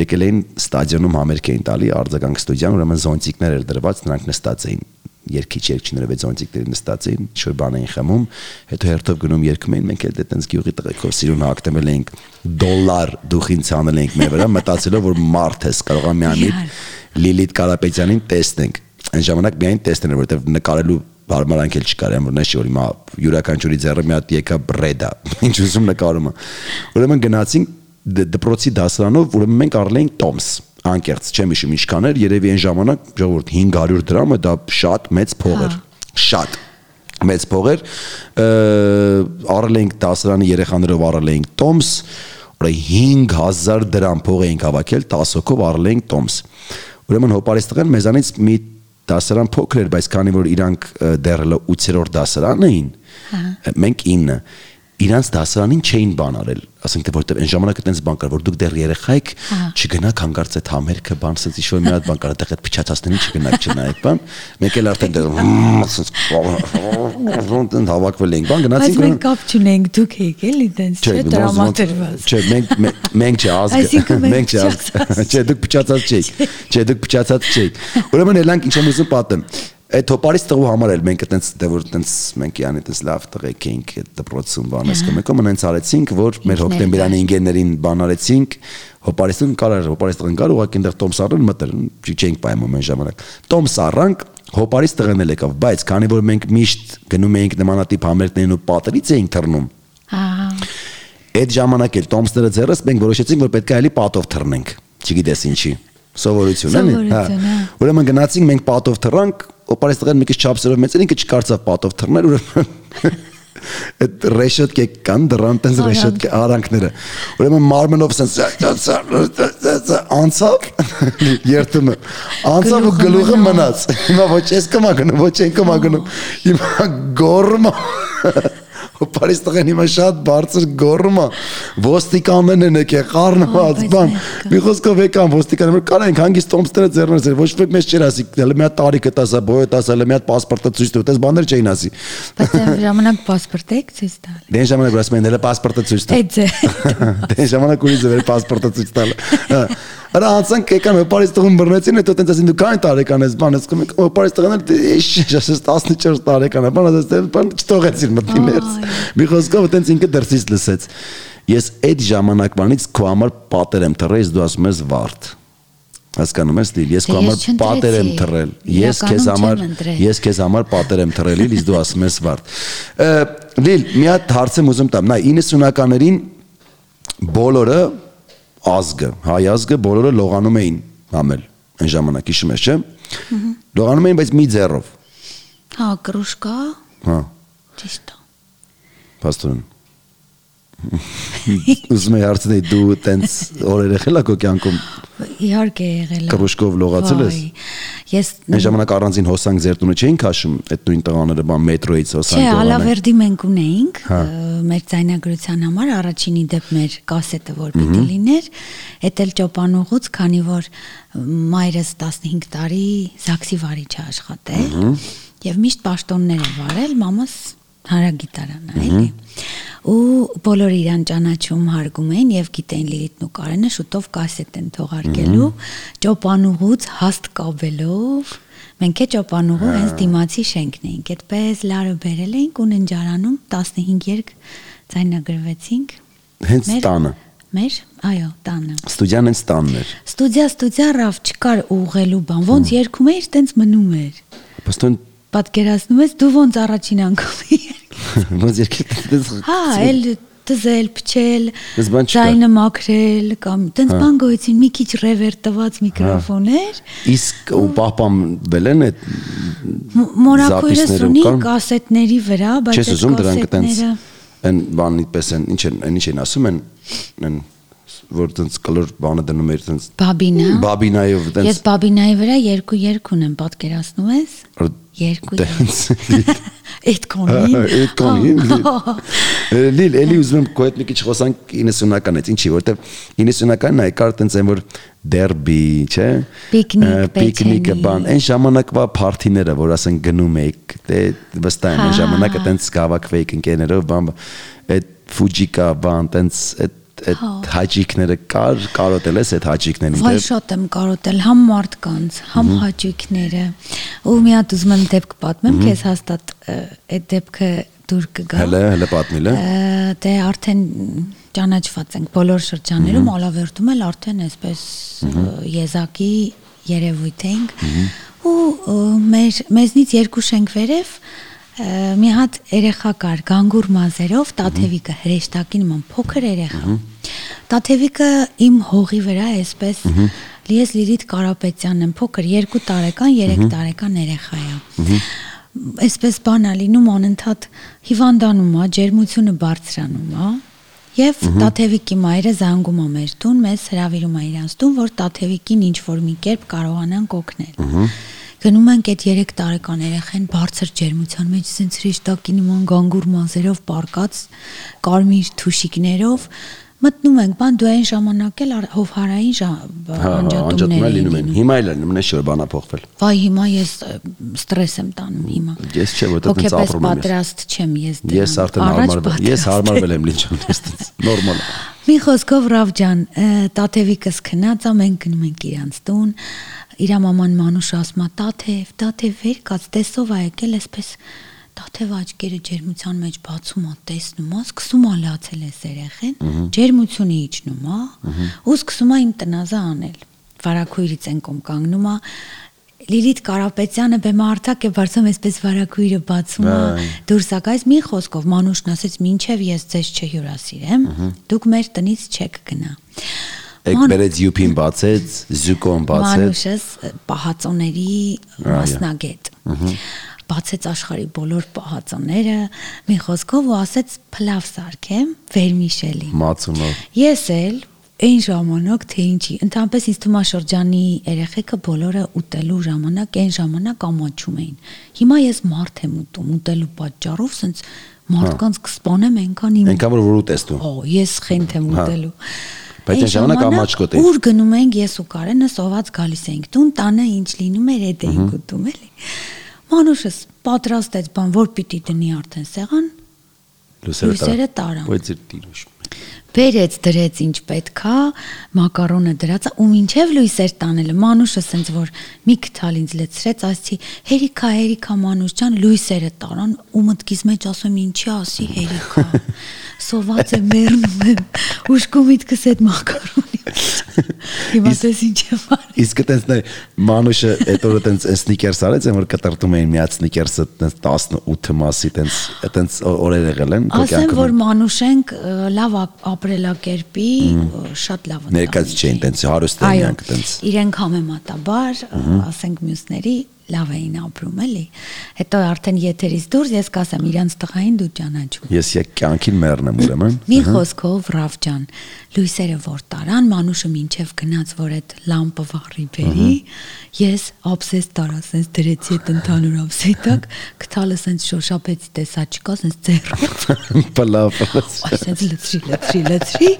եկել էին ստադիոնում համերգ էին տալի արձագանք ստուդիան, ուրեմն զոնտիկներ էր դրված, նրանք նստած էին երկիչ երկչիները վեզոնտիկների նստած էին, ինչ-որ բան էին խմում, հետո հերթով գնում երգում էին, մենք էլ դե տենց գյուղի տղեկով սիրուն հակտեմել էինք դոլար դուխին ցանել էինք մեր վրա, մտածելով որ մարդ ես կարող է միամիտ Լիլիթ Կարապետյանին տեսնենք։ Այն ժամանակ միայն տեսնել, որովհետև նկարելու բարմարանք էլ չկար, ամ որ նշի որ հիմա յուրաքանչյուրի ձեռը մի հատ եկա բրեդա, ինչ ուզում նկարումը։ Ուրեմն գնացինք դպրոցի դասարանով, ուրեմն մենք առել էինք Տոմս անկեղծ չեմ հիշում ինչքան էր, երևի այն ժամանակ ժողովուրդ 500 դրամը դա շատ մեծ փող էր։ Շատ մեծ փող էր։ Առել էինք դասարանի երեխաներով առել էինք Տոմս, որը 5000 դրամ փող էինք հավաքել 10 հոգով առել էինք Տոմս։ Ուրեմն հոպարեստղան մեզանից մի դասարան փոքր էր, բայց քանի որ իրանք դեռ 8-րդ դասարան էին, մենք 9 իրանց դասարանին չէին բան արել ասենք թե որտեղ այն ժամանակ այդպես բան կար որ դուք դեռ երեխա եք չգնաք հանգարց այդ համերգը բան ասած ինչ-որ մի հատ բան կար այդտեղ այդ փչացածներին չգնաք չնայեք բան մեկ էլ արդեն դեռ ասած ոնտեն հավաքվել ենք բան գնացինք բայց մենք կապ չունենք դուք եք էլի դենց չէ դրամատրված չէ մենք մենք չէ ազգը մենք չէ ազգը չէ դուք փչացած չեք չէ դուք փչացած չեք ուրեմն երանք ինչ եմ ուզում պատեմ այդ հոպարից տղու համար էլ մենք այտենց դե որ այտենց մենք յանի այտենց լավ տղեկ էինք այդ դպրոցում բանես կոմեկո մնանց արեցինք որ մեր հոկտեմբերանի ինգեներին բան արեցինք հոպարիստուն կարար հոպարիստղն կար ուղղակի այնտեղ տոմս առն մտել չենք պայմում այն ժամանակ տոմս առանք հոպարից տղեն էլ եկավ բայց քանի որ մենք միշտ գնում էինք նմանատիպ համերգներին ու պատերից էինք թռնում ահա այդ ժամանակ էլ տոմսները ձեռս մենք որոշեցինք որ պետք է էլի պատով թռնենք չգիտես ինչի սովորություն էլի հա ուրեմն գնացինք մենք պատով թռանք օպարեստղեն մի քիչ չափսերով մեծ էր ինքը չկարծավ պատով թռնել ուրեմն այդ ռեշոտկե կան դրան տենց ռեշոտկե արանքները ուրեմն մարմնով սենց անցավ երթումը անցավ ու գլուխը մնաց հիմա ոչ ես կմագնում ոչ են կմագնում հիմա գորմա Փարիզ տղեն հիմա շատ բարձր գոռում է։ Ոստիկաններն են եկել խառնված, բան։ Մի խոսքով եկան ոստիկանները, կարանք հանգիստ տոմստերը ձեռներս էր, ոչ մեկ մեզ չէր ասի, հələ մի հատ տարիքը տասա, բոյը տասա, հələ մի հատ պասպորտը ցույց տու, այդպես բաներ չէին ասի։ Բայց այն ժամանակ պասպորտը եք ցույց տալ։ Դեն ժամանակ ասում են, հələ «Դե պասպորտը ցույց տալ։ Այդ ձե։ Դեն ժամանակ ուրիշ ձևեր պասպորտը ցույց տալ։ հա, Արա անցանք եկան Պարիզ տղուն բռնեցին, հետո տենց ասին դու քանի տարեկան ես, բան ես կոմիկ, Պարիզ տղան էլ ես 14 տարեկան է, բան ասես, բան չթողեցին մտնի ներս։ Մի խոսքով տենց ինքը դրսից լսեց։ Ես այդ ժամանակվանից քո համար պատեր եմ թռել, դու ասում ես վարդ հասկանում ես դիլ ես քո համար պատեր եմ թռել ես քեզ համար ես քեզ համար պատեր եմ թռել իսկ դու ասում ես վարդ լիլ մի հատ հարց եմ ուզում տամ նայ 90-ականներին բոլորը ազգը, հայ ազգը բոլորը լողանում էին համել այն ժամանակ հիշում ես, չէ՞։ Լողանում էին, բայց մի ձեռով։ Հա, կրուշկա, Հա, ճիշտ է։ Պաստորեն։ Ուզում եմ հարցնել դու տենց օրեր եղել ա քո կյանքում? Իհարկե եղել է։ Կռուշկով լողացել ես։ Ես այն ժամանակ առանձին հոսանք ձեր տունը չէին քաշում այդ նույն տղաները բան մետրոից Չէ, հոսանք լողանը։ Ալավերդի մենք ունեինք Հա։ մեր ցայնագրության համար առաջինի դեպ մեր կասետը որ պիտի լիներ, էդ էլ ճոպանուղուց, քանի որ մայրս 15 տարի զաքսի վարիչ է աշխատել եւ միշտ պաշտոններ է վարել, մամաս հարագիտարան է, էլի։ Ու բոլորը իրան ճանաչում հարգում էին եւ գիտեին Լիլիթն ու Կարենը շուտով կասետ են թողարկելու, ճոպանուղուց հաստ կաբելով Մենք է ճոպանուղու հենց դիմացի շենքն էինք։ Այդպես լարը բերել էինք ու ննջարանում 15 երկ ձայնագրվեցինք։ Հենց տանը։ Մեր, այո, տանը։ Ստուդիան հենց տանն էր։ Ստուդիա, ստուդիա ռավ չկար ուղղելու բան։ Ոնց երգում էիր, տենց մնում էր։ Պաստորեն Պատկերացնում ես դու ոնց առաջին անգամ Բայց երկիր դες Հա, էլ դզել, փչել, ձայնը մաքրել կամ տենց հա։ բան գոյցին մի քիչ ռևերտ տված հա։ միկրոֆոներ։ Իսկ ու պահպանվել են այդ մորակույրս ունի կասետների վրա, բայց այդ կասետները են բանիտպես են, ինչ են, ինչ են ասում են, են որ տենց կլոր բանը դնում էր տենց Բաբինա։ Բաբինայով տենց Ես Բաբինայի վրա երկու երկ ունեմ, պատկերացնում ես։ Երկու։ Տենց Այդ կոնին։ այդ կոնին լիլ էլի ուզում եմ քո հետ մի քիչ խոսանք 90-ականից ինչի որտեվ 90-ականն այ կար տենց այն որ դերբի չէ Պիկնիկ, պիկնիկը բան այն ժամանակվա փարթիները որ ասեն գնում եք դե վստահ եմ այն Հա, ժամանակը հա, տենց գավակվեիք ընկերներով բան բան, այդ ֆուջիկա բան տենց այդ այդ Հա։ հաջիկները կար կարոտել ես այդ հաջիկներին Վայ դե շատ եմ կարոտել համ մարդկանց, համ հաճույքները։ Ու մի հատ ուզում եմ դեպք պատմեմ, քեզ հաստատ այդ դեպքը դուր կգա։ հələ հələ պատմիլ է Ա, Դե արդեն ճանաչված ենք բոլոր շրջաններում, ալավերտում էլ արդեն այսպես եզակի երևույթ ենք։ Ու մեր մեզնից երկու շենք վերև մի հատ երեխա կար գանգուր մազերով, Տաթևիկը հրեշտակի նման փոքր երեխա։ Տաթևիկը իմ հողի վրա է այսպես Լիես Լիլիթ Կարապետյանն եմ, փոքր 2 տարեկան, 3 տարեկան երեխա է այսպես բան է լինում անընդհատ հիվանդանում է, ջերմությունը բարձրանում է։ Եվ Տաթևիկի մայրը զանգում է մեր տուն, մեզ հրավիրում է իրանց տուն, որ Տաթևիկին ինչ որ մի կերպ կարողանանք օգնել։ Գնում ենք այդ 3 տարեկան երեխեն բարձր ջերմության մեջ, սենց հրեշտակի նման գանգուր մազերով պարկած, կարմիր թուշիկներով մտնում ենք, բան դու այն ժամանակ էլ հովհարային հա հա, անջատում անջատումներ լինում են հիմա էլ է շուր բանա փոխվել Վայ հիմա ես ստրես եմ տանում հիմա։ Ես չէ, տենց Հոգեպես ապրում եմ ես։ պատրաստ չեմ ես դրան։ ես արդեն հարմարվել ես հարմարվել եմ լինչան ես տենց նորմալ է Մի խոսքով Ռավջան, ը, Տաթևիկս քնած է, մենք գնում ենք իրանց տուն։ Իրա մաման Մանուշ ասում է. «Տաթև, Տաթև վեր կաց, տեսով ա եկել, այսպես Տաթև աչքերը ջերմության մեջ բացում է, տեսնում է, սկսում է լացել էս երեխեն, ջերմությունը իջնում է, ու սկսում է իմ տնազը անել։ Վարակույրից են կոմ կանգնում է Լիլիթ Կարապետյանը բեմարտակ է բարձում այսպես վարակույրը բացում է դուրս ակայս մի խոսքով մանուշն ասեց մինչև ես ձեզ չհյուրասիրեմ դուք մեր տնից չեք գնա Եկ Ման- բերեց յուփին բացեց, զյուկոն բացեց։ Մանուշս պահածոների մասնագետ բացեց աշխարի բոլոր պահածոները մի խոսքով ու ասեց փլավ սարքեմ վերմիշելի Մացունով։ Ես էլ այն ժամանակ թե ինչի, ընդհանրապես ինձ թվում է շրջանի երեխեքը բոլորը ուտելու ժամանակ այն ժամանակ ամաչում էին։ Հիմա ես մարդ եմ ուտում, ուտելու պատճառով սենց մարդկանց կսպանեմ այնքան իմ Այնքան որ ուտես դու։ Օ, ես խենթ եմ Հա։ ուտելու։ Բայց այն ժամանակ ամաչ կուտեիր։ Ուր գնում ենք ես ու Կարենը սոված գալիս էինք տուն, տանը ինչ լինում էր, այդ էինք ուտում էլի։ Մանուշս պատրաստեց բան, որ պիտի դնի արդեն սեղան, Լուսերը տարան։ Բայց իր տիրուշ։ Բերեց դրեց ինչ պետքա, մակարոնը դրած ու մինչև լույսեր տանելը մանուշը սենց որ մի քթալ ինձ լեցրեց, ասի հերիքա հերիքա մանուշ ջան լույսերը տարան ու մտքիս մեջ ասում ինչի ասի հերիքա։ Սոված եմ մեռնում եմ։ Ուշկու միտքս այդ մակարոնի Հիմա դες ինչ եմ արել։ Իսկ այտենց նայ մանուշը այդ օրը այտենց սնիկերս արեց, որ կտրտում էին միած սնիկերսը այտենց 18 մասի այտենց այտենց օրեր եղել են քո Ասեմ, որ կյանքում։ մանուշենք լավ ապրելակերպի շատ լավ Ներկայացի չէին այտենց հարուստ էին Այո, իրանք այտենց։ իրենք համեմատաբար, ասենք մյուսների լավ էին ապրում, էլի։ Հետո արդեն եթերից դուրս ես կասեմ իրանց տղային դու ճանաչում։ Ես եք կյանքին մեռնեմ ուրեմն։ Մի խոսքով Ռավջան, լույսերը որ տարան, մանուշը մինչև գնաց, որ այդ լամպը վառի բերի, ես ափսես տարա, սենց դրեցի այդ ընդհանուր ափսետակ, գտալը սենց շոշափեցի, տեսա չկա, սենց ձեռով Պլավ։ Այսպես լցրի, լցրի, լցրի,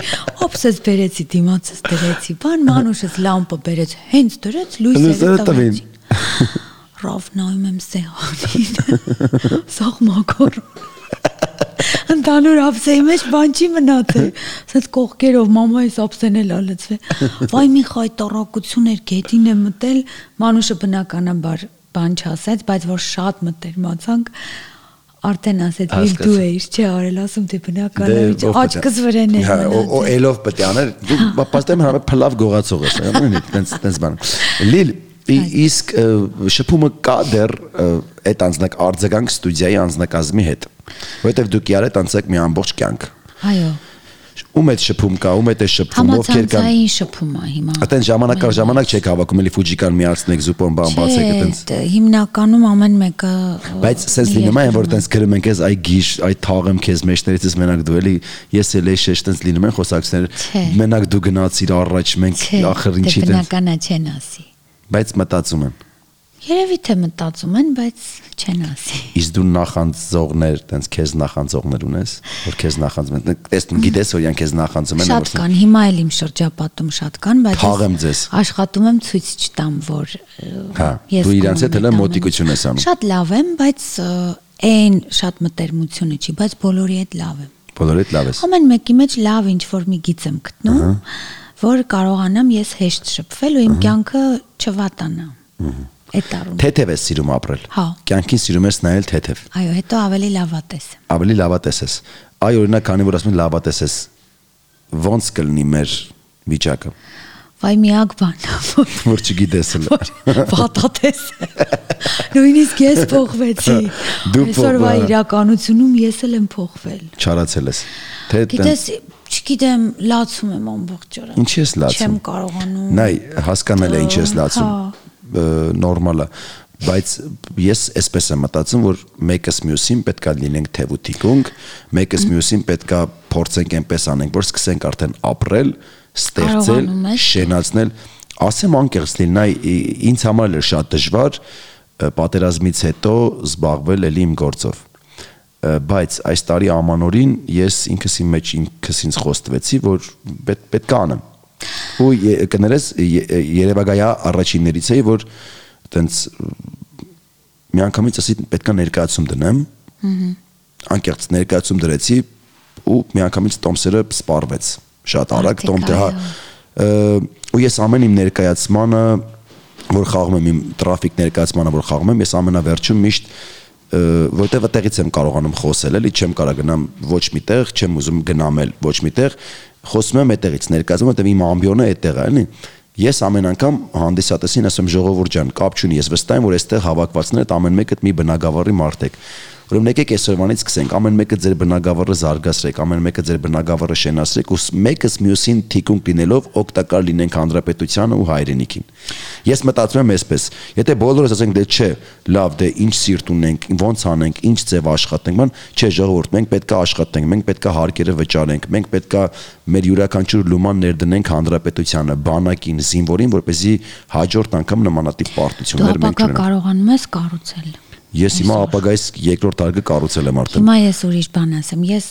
ափսես բերեցի դիմացս դրեցի, բան մանուշս լամպը բերեց, հենց դրեց Լույսերը տվեցին։ Ռավ նայում եմ սեղանին։ Սաղ մակար։ Ընդանուր ափսեի մեջ բան չի մնացել։ Սենց կողքերով մամայիս ափսեն էլ ալեցվե։ Վայ մի խայտարակություն էր գետին է մտել, մանուշը բնականաբար բան չասեց, բայց որ շատ մտերմացանք արդեն ասեց վիլ դու էիր, չէ, արել ասում դե բնականաբար աչքս վրեն էր Հա, էլով պետք է աներ։ Դու պաստեմ հա փլավ գողացող ես, ինչ տենց տենց բան։ Լիլ իսկ շփումը կա դեռ այդ անձնակ արձագանք ստուդիայի անձնակազմի հետ։ Որովհետև դուք իրար հետ անցեք մի ամբողջ կյանք։ Այո։ Ում այդ շփում կա, ում է շփում, ովքեր կան։ Համացանցային շփում է հիմա։ Այդեն ժամանակ առ ժամանակ չեք հավաքում, էլի ֆուջիկան միացնեք, զուպոն բան բացեք այդենց։ հիմնականում ամեն մեկը Բայց sense լինում է, որ տենց գրում ենք ես այ գիշ, այ թաղեմ քեզ մեջներից ես մենակ դու էլի ես էլ էշ տենց լինում են խոսակցներ մենակ դու գնացիր առաջ մենք ախր դե ինչի տենց բնականա չեն ասի։ բայց մտածում են Երևի թե մտածում են, բայց չեն ասի։ իսկ դու նախանձողներ տենց քեզ նախանձողներ ունես որ քեզ նախանձում են տեսնում գիտես որ իրենք քեզ նախանձում են Շատ կան, հիմա էլ իմ շրջապատում շատ կան, բայց Թաղեմ ձեզ։ աշխատում եմ ցույց չտամ, որ Հա, դու իրանց հետ հələ մոտիկություն ես անում։ Շատ լավ եմ, բայց այն շատ մտերմությունը չի, բայց բոլորի հետ լավ եմ։ բոլորի հետ լավ ես Ամեն մեկի մեջ լավ ինչ որ մի գիծ եմ գտնում, որ կարողանամ ես հեշտ շփվել ու իմ կյանքը չվատանա։ Այդ առում։ թեթև ես սիրում ապրել Հա։ կյանքին սիրում ես նայել թեթև Այո, հետո ավելի լավատես ավելի լավատես ես այ օրինակ քանի որ ասում են լավատես ես ոնց կլինի մեր վիճակը Վայ միակ բանն, որ չգիտես էլ որ վատատես։ Նույնիսկ ես փոխվեցի։ Այսօրվա իրականությունում ես էլ եմ փոխվել։ չարացել ես թե Գիտես, չգիտեմ, լացում եմ ամբողջ օրը։ Ինչի ես լացում։ Չեմ կարողանում։ Նայ հասկանալ է ինչ ես լացում նորմալ է բայց ես այսպես եմ մտածում որ մեկս մյուսին պետքա լինենք թևուտիկունք մեկս մյուսին պետքա փորձենք այնպես անենք որ սկսենք արդեն ապրել ստեղծել շենացնել ասեմ անկեղծ լինի ինձ համար էլ շատ դժվար պատերազմից հետո զբաղվել էլի իմ գործով բայց այս տարի ամանորին ես ինքս իմ մեջ ինքս ինձ խոստվեցի որ պետ, պետք է անեմ ու կներես ե- երևակայա առաջիններից էի որ տենց մի անգամից ասի պետքա ներկայացում դնեմ անկեղծ ներկայացում դրեցի ու մի անգամից տոմսերը սպառվեց շատ արագ տոմտը հա ու ես ամեն իմ ներկայացմանը որ խաղում եմ իմ տրաֆիկ ներկայացմանը որ խաղում եմ ես ամենավերջում միշտ որտեվ այդտեղից եմ կարողանում խոսել, էլի չեմ կարող գնամ ոչ միտեղ, չեմ ուզում գնամ էլ ոչ միտեղ, խոսում եմ այդտեղից ներկայացում, որտեվ իմ ամբիոնը այդտեղ է, էլի։ Ես ամեն անգամ հանդիսատեսին ասում ժողովուրդ ջան, կապ չունի, ես վստահ եմ, որ այստեղ հավաքվածները ամեն մեկը մի բնակավարի մարդ եք։ Ուրեմն եկեք այսօրվանից սկսենք, ամեն մեկը ձեր բնակավարը զարգացրեք, ամեն մեկը ձեր բնակավարը շենացրեք ու մեկս մյուսին թիկունք լինելով օգտակար լինենք հանրապետությանը ու հայրենիքին։ Ես մտածում եմ այսպես, եթե բոլորս ասենք դե չէ, լավ, դե ինչ սիրտ ունենք, ոնց անենք, ինչ ձև աշխատենք, ման, չէ, ժողովուրդ, մենք պետքա աշխատենք, մենք պետքա հարկերը վճարենք, մենք պետքա մեր յուրաքանչյուր լուման ներդնենք հանրապետությանը, բանակին, զինվորին, որպեսզի հաջորդ անգամ նմանատիպ Դու պարտություններ մենք ապակա չունենանք։ կարողանում ես կառուցել։ Ես հիմա ապագայից երկրորդ արգը կառուցել եմ արդեն։ Հիմա ես ուրիշ բան ասեմ, ես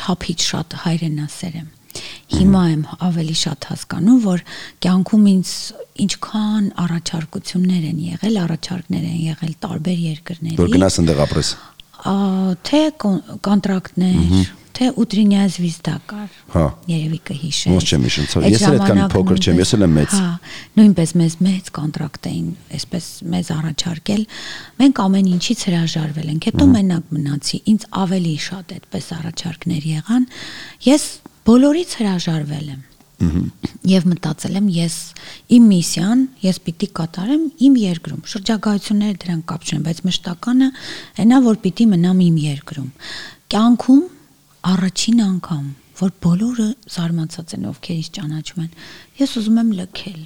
չափից շատ հայրենասեր եմ։ Հիմա եմ ավելի շատ հասկանում, որ կյանքում ինձ ինչքան առաջարկություններ են եղել, առաջարկներ են եղել տարբեր երկրների։ Որ գնաս ընդեղ ապրես։ Ա, թե կոն- կոնտրակտներ, թե ուտրինյա զվիզդա կար։ Հա։ Երևի կհիշես։ Ոնց չեմ հիշում, ցավ, ես էլ այդքան փոքր չեմ, ես էլ եմ մեծ։ Հա, նույնպես մեզ մեծ կոնտրակտ էին, այսպես մեզ առաջարկել։ Մենք ամեն ինչից հրաժարվել ենք։ Հետո մենակ մնացի։ Ինձ ավելի շատ այդպես առաջարկներ եղան։ Ես բոլորից հրաժարվել եմ։ Եվ մտածել եմ ես իմ միսիան, ես պիտի կատարեմ իմ երկրում։ Շրջագայությունները դրան կապ չունեն, բայց մշտականը այնա որ պիտի մնամ իմ երկրում։ Կյանքում առաջին անգամ, որ բոլորը զարմացած են, ովքեր ինձ ճանաչում են, ես ուզում եմ լքել։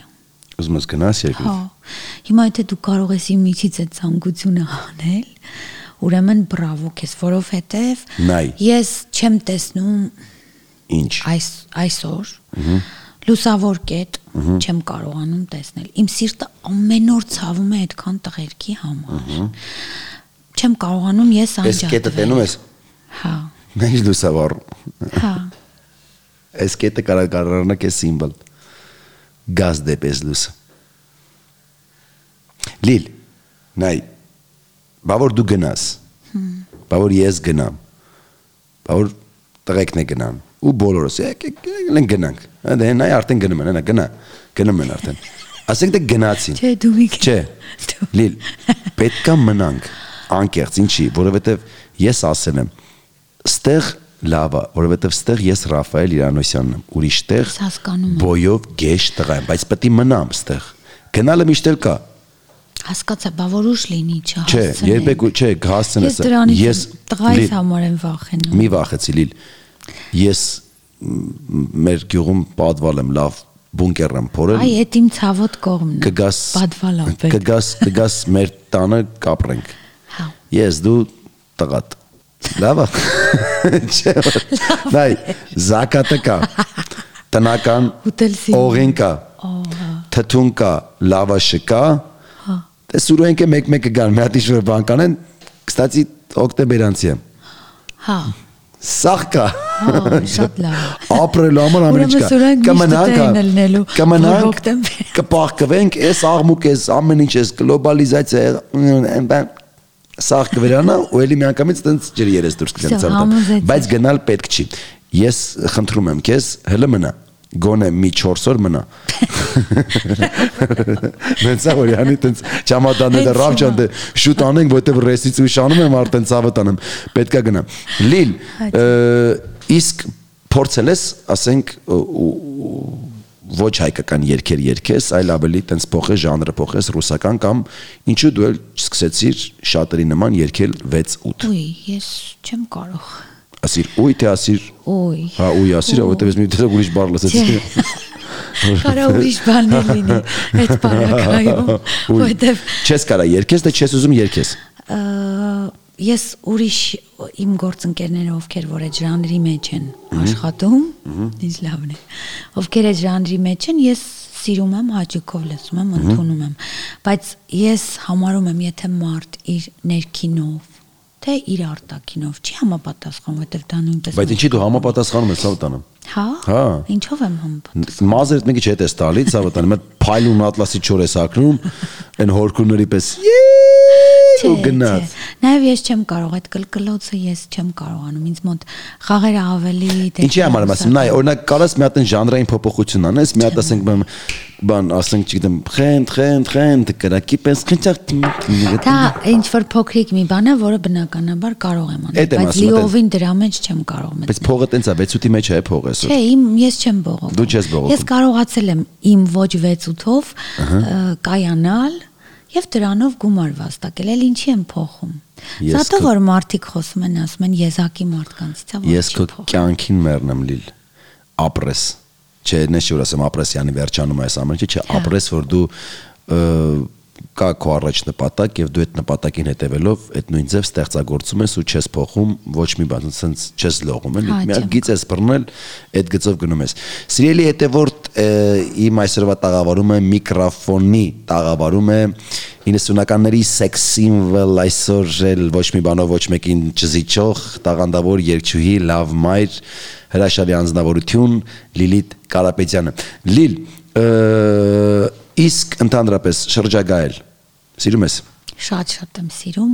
Ուզում ես գնաս երկրի։ Հա։ Հիմա եթե դու կարող ես իմ միջից այդ ցանկությունը անել, ուրեմն բրավո քեզ, որովհետև ես չեմ տեսնում Ինչ։ այս այսօր լուսավոր կետ չեմ կարողանում տեսնել։ Իմ սիրտը ամեն օր ցավում է այդքան տղերքի համար։ Չեմ կարողանում ես Այս կետը անջատվել։ տենում ես։ Հա, Ինչ լուսավոր։ հա։ Այս կետը կարող կարողանա կես սիմվոլ։ Գազ դեպես լույսը։ Լիլ, նայ, բավոր դու գնաս։ Բավոր ես գնամ։ Բավոր տղեկն է գնան։ Ու բոլորս եկեք ելեն գնանք։ Դե նայ արդեն գնում են, հենա գնա։ Գնում են արդեն։ Ասենք դե գնացին։ Չէ, դու մի Չէ։ Լիլ, պետքա մնանք անկեղծ, ինչի, որովհետև ես ասել եմ, ստեղ լավ է, որովհետև ստեղ ես Ռաֆայել Իրանոսյանն եմ, ուրիշ տեղ Ես հասկանում եմ։ բոյով գեշ տղա եմ, բայց պետք է մնամ ստեղ։ Գնալը միշտ էլ կա։ Հասկացա, բա որ ուշ լինի, Չէ, չհասցնենք։ երբեք չէ, հասցնես։ Ես տղայիս համար եմ վախենում։ Մի վախեցի Լիլ։ Ես մեր գյուղում պատվալ եմ լավ բունկեր եմ փորել։ Այ այդ իմ ցավոտ կողմն է։ կգաս Պատվալա պետք։ կգաս կգաս մեր տանը կապրենք։ Հա։ Ես դու տղատ։ Լավ է։ Չէ։ Նայ, զակատը կա։ Տնական օղին կա։ Ահա։ Թթուն կա, լավաշը կա։ Հա։ Դե սուրենքը մեկ-մեկ կգան, մի հատ ինչ-որ բան կանեն։ Կստացի օկտեմբերանցի եմ։ Հա։ Սաղ կա։ Հա, շատ լավ։ Ապրելու համար ամեն ինչ կա։ Կմնանք, կմնանք, կպահկվենք, այս աղմուկ, այս ամեն ինչ, այս գլոբալիզացիա, այն բան սաղ կվերանա ու էլի միանգամից տենց ջրի երես դուրս կգան ցանտա բայց գնալ պետք չի ես խնդրում եմ քեզ հələ մնա գոնե մի 4 օր մնա մենք ցավ օրյանի տենց ճամադանը դա ռավջան դե շուտ անենք որտեվ ռեսից ու շանում եմ արդեն ցավը տանեմ պետքա գնամ լիլ իսկ փորձել ես ասենք ոչ հայկական երգեր երգես, այլ ավելի տենց փոխես ժանրը փոխես ռուսական կամ ինչու դու էլ սկսեցիր շատերի նման երգել 6-8։ Ուй, ես չեմ կարող։ Ասիր ուй թե ասիր։ Ուй։ Հա ուй ասիր, որովհետև ես մի դեռ ուրիշ բառ լսեցի։ Կարա ուրիշ բան լինի դե, այդ բանակայում, որովհետև Չես կարա երգես, դե չես ուզում երգես։ Ա ես ուրիշ իմ գործընկերները ովքեր որ այդ ժանրի մեջ են աշխատում, ինձ լավն է։ Ովքեր այդ ժանրի մեջ են, ես սիրում եմ, հաճույքով լսում եմ, ընդունում եմ, բայց ես համարում եմ, եթե մարդ իր ներքինով թե իր արտաքինով չի համապատասխան, որտեվ դա նույնպես Բայց ինչի դու համապատասխանում ես ցավ տանում։ Հա։ Հա։ Ինչով եմ համապատասխան։ Մազերդ մեկի չէ տես տալի, ցավ տանում, այդ փայլուն ատլասի չոր ես ակնում, այն հորքունների պես։ Չէ, Ու գնաց։ Նաև ես չեմ կարող այդ կլկլոցը ես չեմ կարողանում ինձ մոտ խաղերը ավելի դե Ինչի համար եմ ասում, նայ, օրինակ կարաս մի հատ այն ժանրային փոփոխություն անես, մի հատ ասենք բան, բան, ասենք, չգիտեմ, խենթ, խենթ, խենթ, կրակի պես խնճակ։ Դա ինչ որ փոքրիկ մի բան է, որը բնականաբար կարող եմ անել, բայց լիովին դրա մեջ չեմ կարող Բայց մտնել։ փողը տենց է, 6-8-ի մեջ է փողը այսօր։ Չէ, իմ ես չեմ բողոքում։ Դու չես բողոքում։ Ես կարողացել եմ իմ ոչ 6-8-ով կայանալ եւ դրանով գումար վաստակել, էլ ինչի եմ փոխում։ Սա որ մարդիկ խոսում են, ասում են եզակի մարդկանցից, ա որ Ես քո կյանքին մեռնեմ լիլ։ Ապրես։ Չէ, նես որ ասեմ ապրես, yani վերջանում է այս ամենը, չէ, Հա։ ապրես որ դու կա քո առաջ նպատակ եւ դու այդ նպատակին հետեւելով այդ նույն ձև ստեղծագործում ես ու չես փոխում ոչ մի բան, ասենց չես լողում, էլի։ Հա, Մի հատ գիծ ես բռնել, այդ գծով գնում ես։ Սիրելի հետևորդ իմ այսօրվա տաղավարումը միկրոֆոնի տաղավարում է 90-ականների sex symbol այսօր էլ ոչ մի բանով ոչ մեկին չզիջող տաղանդավոր երգչուհի լավ մայր հրաշալի անձնավորություն Լիլիթ Կարապետյանը Լիլ իսկ ընդհանրապես շրջագայել սիրում ես Շատ-շատ եմ սիրում։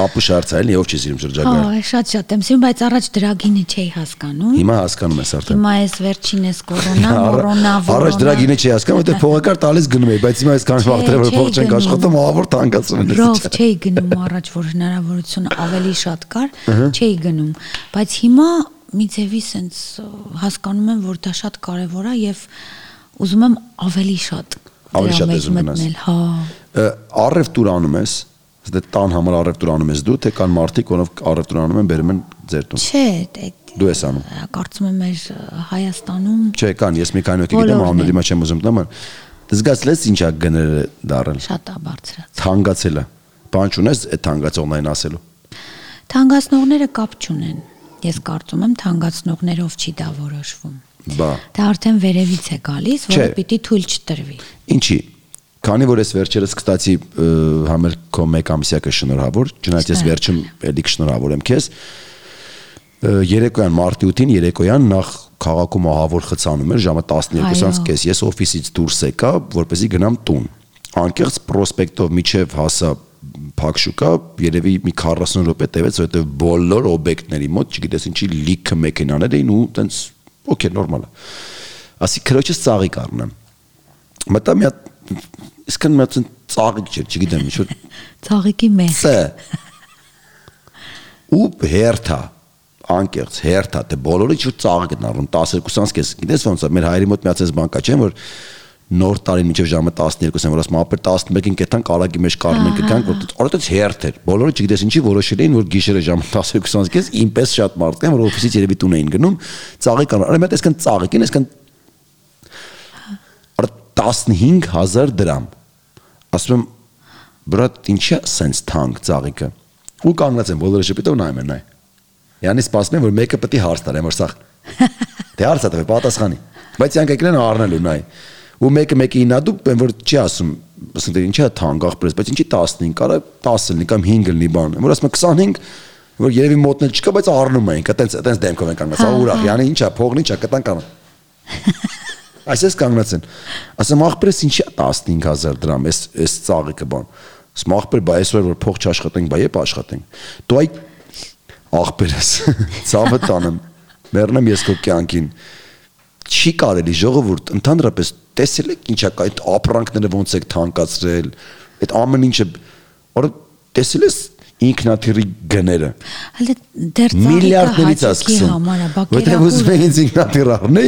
ապուշ հարցայել ով չի սիրում շրջագայել Հա, շատ-շատ եմ սիրում, բայց առաջ դրագինը չէի հասկանում։ հիմա հասկանում ես արդեն Հիմա այս վերջին էս կորոնա, մորոնա, Առաջ դրա գինը չի հասկանում, որտեղ փողակար տալիս գնում էի, բայց հիմա այսքան Չէ, վաղ որ չէի փող չենք աշխատում, ահավոր տանկացում են։ Ռով չէի գնում առաջ, որ հնարավորությունը ավելի շատ կար, չէի գնում, բայց հիմա մի ձևի սենց հասկանում եմ, որ դա շատ կարևոր է եւ ուզում եմ ավելի շատ Ավելի շատ մեջ ես մտնել, հա։ Առևտուր անում ես, դե տան համար առևտուր անում ես դու, թե կան մարդիկ, որոնք առևտուր անում են, բերում են ձեր տուն։ Չէ, դե Դու ես անում։ կարծում եմ մեր Հայաստանում Չէ, կան, ես մի քանի հոգի գիտեմ, անունը դիմա չեմ ուզում տամ։ Դզգացլես ինչա գները դարել։ շատ է բարձրացել։ Թանկացել է։ Բան չունես այդ թանկացողներին ասելու։ Թանկացնողները կապ չունեն։ Ես կարծում եմ թանկացնողներով չի դա որոշվում։ Բա։ Դա արդեն վերևից է գալիս, որը պիտի թույլ չտրվի։ Ինչի։ Քանի որ ես վերջերս կստացի համեր քո մեկ ամսյակը շնորհավոր, չնայած ես վերջում էլի կշնորհավորեմ քեզ։ ը, Երեկոյան մարտի 8-ին երեկոյան նախ քաղաքում ահավոր խցանում էր ժամը 12-ից Այո։ կես։ Ես օֆիսից դուրս եկա, որպեսզի գնամ տուն։ Անկեղծ պրոսպեկտով միջև հասա Փակշուկա, երևի մի 40 րոպե տևեց, որովհետև բոլոր օբյեկտների մոտ, չգիտես ինչի, լիքը մեքենաներ էին ու տենց օքեյ, նորմալ է։ Ասի քրոջս ծաղիկ առնեմ։ Մտա մի հատ իսկն մի հատ ծաղիկ չէ, չգիտեմ ինչ որ Ցաղիկի մեղ։ ց ու հերթա անկեղծ հերթա դե բոլորը ինչ որ ծաղիկ են առնում 12-ից կես գիտես ոնց է մեր հայրի մոտ միացած բանկա չէ որ նոր տարին մինչև ժամը 12-ին որ ասում ապեր 11-ին կետան կարագի մեջ կարմեն կգանք որ օրդից հերթ էր բոլորը չգիտես ինչի որոշել էին որ գիշերը ժամը 12-ից կես ինպես շատ մարդ կան որ օֆիսից երևի տուն էին գնում ծաղիկ առնում արի մտ այսքան ծաղիկին այսքան Արա 15000 դրամ։ Ասում եմ, բրատ, ինչա սենց թանկ ծաղիկը։ Ու կանգնած եմ բոլորը շփիտով նայում են նայ։ Յանի սպասում եմ, որ մեկը պետք է հարց տա, որ սա։ Դե հարցը տվե պատասխանի։ Բայց յանք եկել են առնելու նայ։ Ու մեկը մեկի ինադու, բեմ որ չի ասում, ասում դե ինչա թանկ ախպրես, բայց ինչի 15, կարա 10 լինի կամ 5 լինի բան։ Որ ասում եմ 25 որ երևի մոտնել չկա, բայց առնում ենք, այտենց այտենց դեմքով են կանգնած։ Ահա ուրախ, յանի ինչա, փողն ինչա, կտան կան։ Այսպես կանգնած են։ Ասեմ ախպերս ինչի 15000 դրամ, էս էս ծաղիկը բան։ Ասում ախպեր, բայ այսօր որ փող չաշխատենք, բայ եփ աշխատենք։ Դու այ ախպերս ցավը տանեմ։ Մեռնեմ ես քո կյանքին։ Չի կարելի ժողովուրդ ընդհանրապես տեսել եք ինչա կա այդ ապրանքները ոնց եք թանկացրել։ Այդ ամեն ինչը որ տեսել ես ինքնաթիռի գները Հələ դեռ միլիարդներից է սկսում։ է, Որտեղ ուզում են ինձ ինքնաթիռ առնի,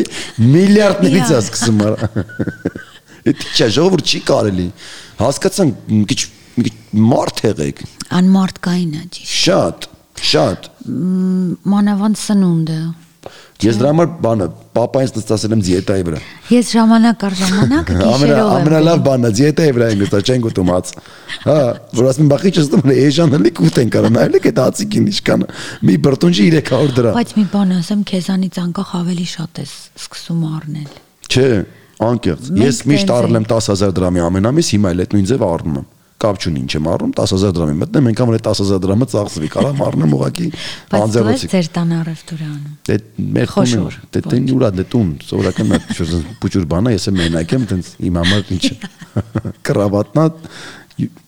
միլիարդներից է սկսում արա։ Դա չէ, ժողովուրդ չի կարելի։ Հասկացան մի քիչ մի քիչ մարդ եղեք։ Անմարտկային է ճիշտ։ Շատ, շատ։ Մանավանդ սնունդը։ Ես դրա համար բանը, papains նստացել եմ դիետայի վրա։ Ես ժամանակ առ ժամանակ գիշերով եմ։ ամենալավ բանն է դիետայի վրա ենք նստած չենք ուտում հաց։ Հա, որ ասում եմ բախի չստում է էժանալի կուտեն կարա նայել եք այդ հացիկին ինչքան մի բրտունջի 300 դրամ։ Բայց մի բան ասեմ, քեզանից անկախ ավելի շատ ես սկսում առնել։ Չէ, անկեղծ։ Ես միշտ առնում եմ 10000 դրամի ամեն ամիս, հիմա էլ այդ նույն ձև առնում եմ։ Կապ չունի ինչ եմ առնում, 10000 դրամի մտնեմ, այնքան որ այդ 10000 դրամը ծախսվի, կարամ առնեմ ուղակի Բայց դու անձեռոցի։ ձեր տան առևտուրը անում։ Դե մեր Խոշոր, տունը, դե տեն ուրա դե տուն, սովորական շուտ փուճուր բանա, ես եմ մենակ եմ, տենց իմ համար ինչ կրավատնա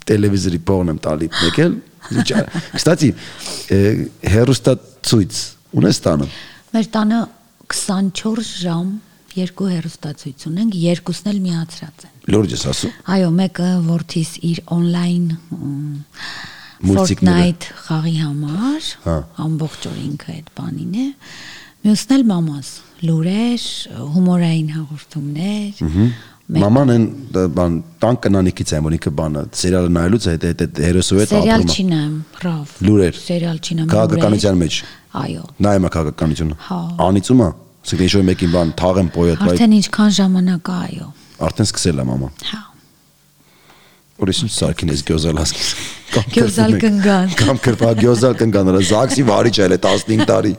տելևիզորի փողն եմ տալի եկել։ Ինչ ա- Կստացի հերոստա ցույց ունես տանը։ Մեր տանը 24 ժամ երկու հեռուստացույց ունենք, երկուսն էլ միացրած են։ Լուրջ ես ասում։ Այո, մեկը Vortis իր on-line Fortnite խաղի համար, Հա։ ամբողջ օր ինքը այդ բանին է։ Մյուսն էլ մամաս, լուրեր, հումորային հաղորդումներ։ Մաման են բան տան կնանիկից եմ որ ինքը բանը սերիալը նայելուց հետ այդ հերոսու հետ Սերիալ ապրում։ չի նայում, ռավ։ Լուրեր։ Սերիալ չի նայում։ Քաղաքականության մեջ։ Այո։ Նայում է քաղաքականությունը։ Հա։ Անիծում է։ Ասեք ինչ որ մեկին բան թաղեմ պոյոտ, Արդեն ինչքան ժամանակ է, այո։ արդեն սկսել է մաման։ Հա։ Ուրիշ ինչ սարքին ես գյոզալ Կամ Գյոզալ կնգան։ Կամ կրպա գյոզալ կնգան, նրա զաքսի վարիչ էլ է 15 տարի։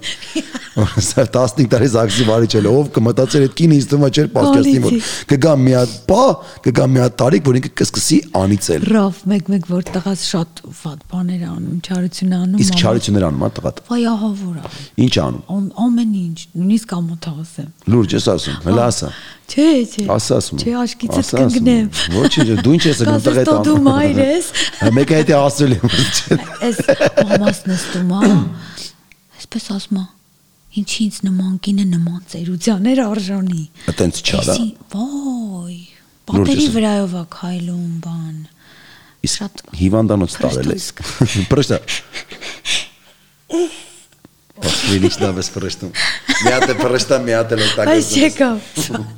Սա 15 տարի զաքսի վարիչ էլ է, ով կմտածեր այդ կինը ինձ թվում է չէր որ Ալիցի։ կգա մի հատ բա, կգա մի հատ տարիք, որ ինքը կսկսի անիծել։ Ռավ, մեկ-մեկ որ տղաս շատ վատ բաներ անում, չարություն անում։ Իսկ չարություններ անում, հա տղատ։ Վայ ահա որ է։ Ինչ անում։ Ամ- Ամեն ինչ, նույնիսկ ամոթ ասեմ։ Լուրջ ես ասում, հələ ասա։ Չէ, չէ։ Ասա ասում։ Չէ, ասում։ կգնեմ։ Ոչինչ, դու ինչ ես գնում տղետ Կասես, դու մայր ես։ Մեկը հետի ասել եմ։ Այս մամաս նստում է։ Այսպես ասում է։ Ինչի ինձ նման կինը նման ծերությաներ արժանի։ Այտենց չարա։ Ոյ։ Պատերի վրայով է քայլում բան։ Իսկ հիվանդանոց տարել է։ Պրշտոսկ։ Պրշտա։ Լիլիչ լավ ես փրշտում։ Մի հատ է փրշտա, մի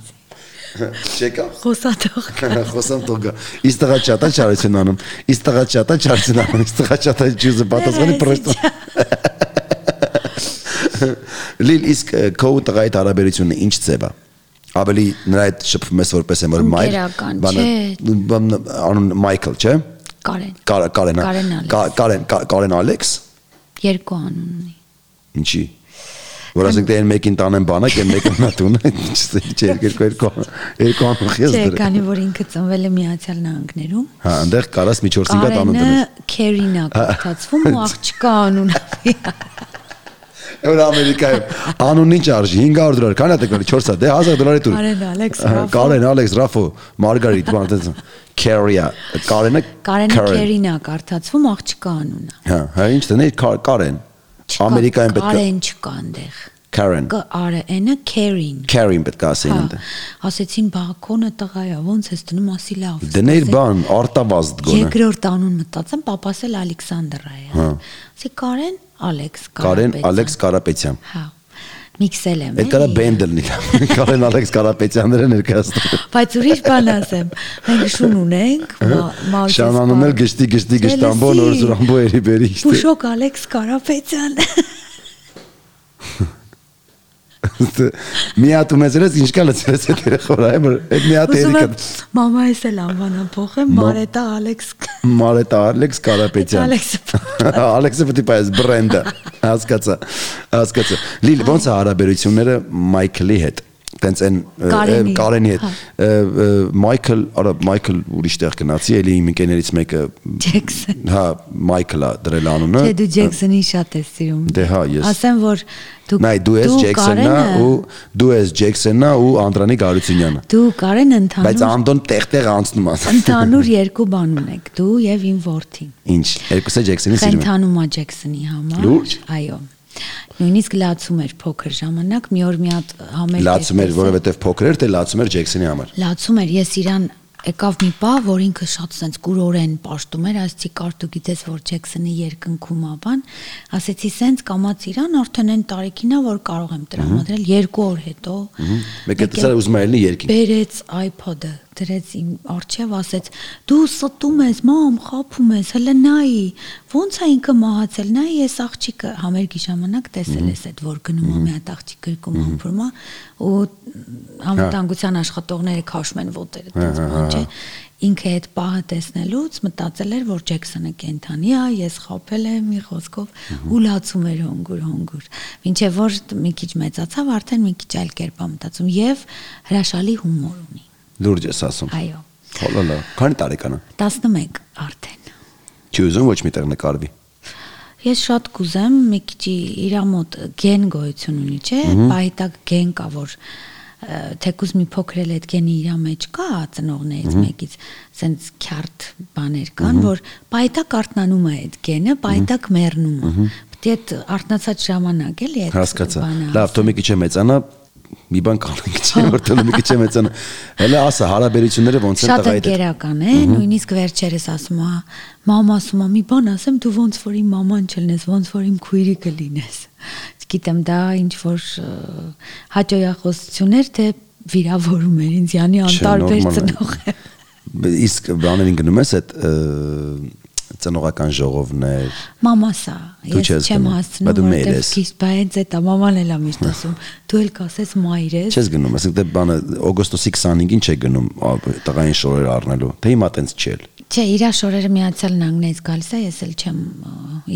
Չեկա։ Խոսատող։ Խոսամ տոգա։ Իս տղա չատա չարություն անում։ Իս տղա չատա չարություն անում։ Իս տղա չատա ջուզը պատասխանի փրշտում։ Լիլ իսկ քո տղայի հարաբերությունը ինչ ձև է։ Ավելի նրա հետ շփվում ես որպես եմ որ մայր։ բանը- Անուն Մայքլ, չէ։ Կարեն։ Կա- Կարեն։ Կարեն Ալեքս։ Երկու անուն ունի։ Ինչի։ Որ ասենք դե այն մեկին տանեն բանակ, այն մեկը նա տունը, չէ, երկու երկու երկու անուն խես Չէ, քանի որ ինքը ծնվել է Միացյալ Նահանգներում։ Հա, այնտեղ կարաս մի 4-5 հատ անուն Կարենը դնել։ Քերինա կոչվում ու աղջկա անունը։ Որ Ամերիկայում անուն ինչ արժի 500 դոլար, քանի հատ է գալի 4 հատ, դե 1000 դոլարի տուր։ Կարեն Ալեքս Ահա, Ռաֆո։ Կարեն Ալեքս Ռաֆո, Մարգարիտ, բան այդպես։ Քերիա, Կարենը Կարենը Քերինա կարդացվում աղջկա անունը։ Հա, հա ինչ Կա- Կարեն։ Ամերիկայում պետք է Կարեն չկա այնտեղ։ Karen, Կա արը այնը Քերին։ Karen պետք է ասեին Հա, ընդ։ ասեցին բաղկոնը տղայա, ոնց ես դնում, ասի լավ։ Դներ ասեցին, բան, արտավազդ գոնը։ Երկրորդ անուն մտածեմ, papas էլ Ալեքսանդրա է։ Հա։ Ասի Ալեքս Կարեն Կարապետյան։ Ալեքս Կարապետյան։ Հա։ Միքսել եմ։ Այդ կարա էլի։ բենդել նի։ Կարեն Ալեքս Կարապետյանները ներկայացնում։ Բայց ուրիշ բան ասեմ։ Մենք շուն ունենք, Մաուզես։ Շանանում էլ գշտի գշտի գշտամբո նոր զրամբո երի բերի։ Բուշոկ Ալեքս Կարապետյան։ Մի հատ ունեցել ես ինչ կա լցել ես այդ երախորա, այ այդ մի հատ եմ մամայիս էլ անվանան փոխեմ, Մարետա Ալեքս Մարետա Ալեքս Կարապետյան։ Ալեքսը Ալեքսը պետք է այս բրենդը։ Հասկացա։ Հասկացա։ Լիլ ոնց է հարաբերությունները Մայքլի հետ։ Տենց այն Կարենի, հետ։ հա։ Մայքլ, արա Մայքլ ուրիշ տեղ գնացի, էլի իմ ընկերներից մեկը Ջեքսոն։ հա Մայքլա դրել անունը։ Չէ, դու Ջեքսոնին շատ ես սիրում։ Դե հա, ես- Ասեմ, որ դու Նայ դու ես Ջեքսոննա Կարենը- ու դու ես Ջեքսոննա ու Անդրանիկ Արությունյանը։ դու Կարեն Բայց ընդհանուր Անդոն տեղ-տեղ անցնում է։ ընդհանուր երկու բան ունեք, դու եւ իմ որդին։ Ինչ, երկուսը Ջեքսոնի սիրում են։ Խենթանում է Ջեքսոնի համար։ Այո։ Նույնիսկ լացում էր փոքր ժամանակ, մի օր մի հատ համերգ Լացում էր, տեսա։ որովհետև փոքր էր, թե լացում էր Ջեքսոնի համար։ լացում էր ես իրան եկավ մի պա, որ ինքը շատ սենց կուրորեն պաշտում էր, ասեցի կար դու գիտես որ Ջեքսոնի երկնքում ա բան, ասեցի սենց կամաց իրան արդեն այն տարիքին ա որ կարող եմ տրամադրել երկու օր հետո։ Մեկը տեսա ուզում էր լինի երկինք։ Բերեց iPod-ը, դրեց իմ արջև, ասեց. «Դու ստում ես, մամ, խափում ես, հələ նայի, ոնց է ինքը մահացել, նայի ես աղջիկը համերգի ժամանակ տեսել ես այդ որ գնում է մի հատ աղջիկ գրկում ամփրում է ու անվտանգության աշխատողները քաշում են ոտերը, դից բան չէ։ Ինքը այդ պահը տեսնելուց մտածել էր, որ Ջեքսոնը կենթանի է, ես խափել եմ մի խոսքով ու լացում էր հոնգուր հոնգուր։ Մինչև որ մի քիչ մեծացավ, արդեն մի քիչ այլ կերպ է մտածում եւ հրաշալի հումոր ունի։ Լուրջ ես ասում։ Այո։ Հոլոլա։ Քանի տարեկան է։ 11 արդեն։ Չի ուզում ոչ մի տեղ նկարվի։ Ես շատ կուզեմ մի քիչ իր մոտ գեն գոյություն ունի, չէ՞։ Պայտակ գեն կա, որ թեկուզ մի փոքր էլ այդ գենի իր մեջ կա ծնողներից մեկից, սենց քյարտ բաներ կան, որ պայտակ արտնանում է այդ գենը, պայտակ մեռնում է։ Պետք է այդ արտնացած ժամանակ էլի այդ Հասկացա։ Լավ, թող մի քիչ է մեծանա, մի բան կանենք, չէ՞ որ թող մի քիչ է մեծանա։ Հələ ասա հարաբերությունները ոնց են Շատ տղայի հետ։ ընկերական է, նույնիսկ վերջերս ասում է, մամ ասում է, մի բան ասեմ, դու ոնց որ իմ մաման չլինես, ոնց որ իմ քույրիկը լինես։ Չգիտեմ, դա ինչ որ ը, հաջողախոսություններ թե վիրավորում էր ինձ, յանի անտարբեր ծնող է։ Իսկ բաներին գնում ես այդ ծնողական ժողովներ։ Մամասա, ես չեմ հասցնում, ես։ քիչ բայց այդ մաման էլ է միշտ ասում, դու էլ կասես մայր ես։ Չես գնում, ասենք դե բանը օգոստոսի 25-ին չէ գնում տղային շորեր առնելու։ Թե հիմա տենց չել։ Չէ, իրա շորերը միացյալ նահանգներից գալիս է, ես էլ չեմ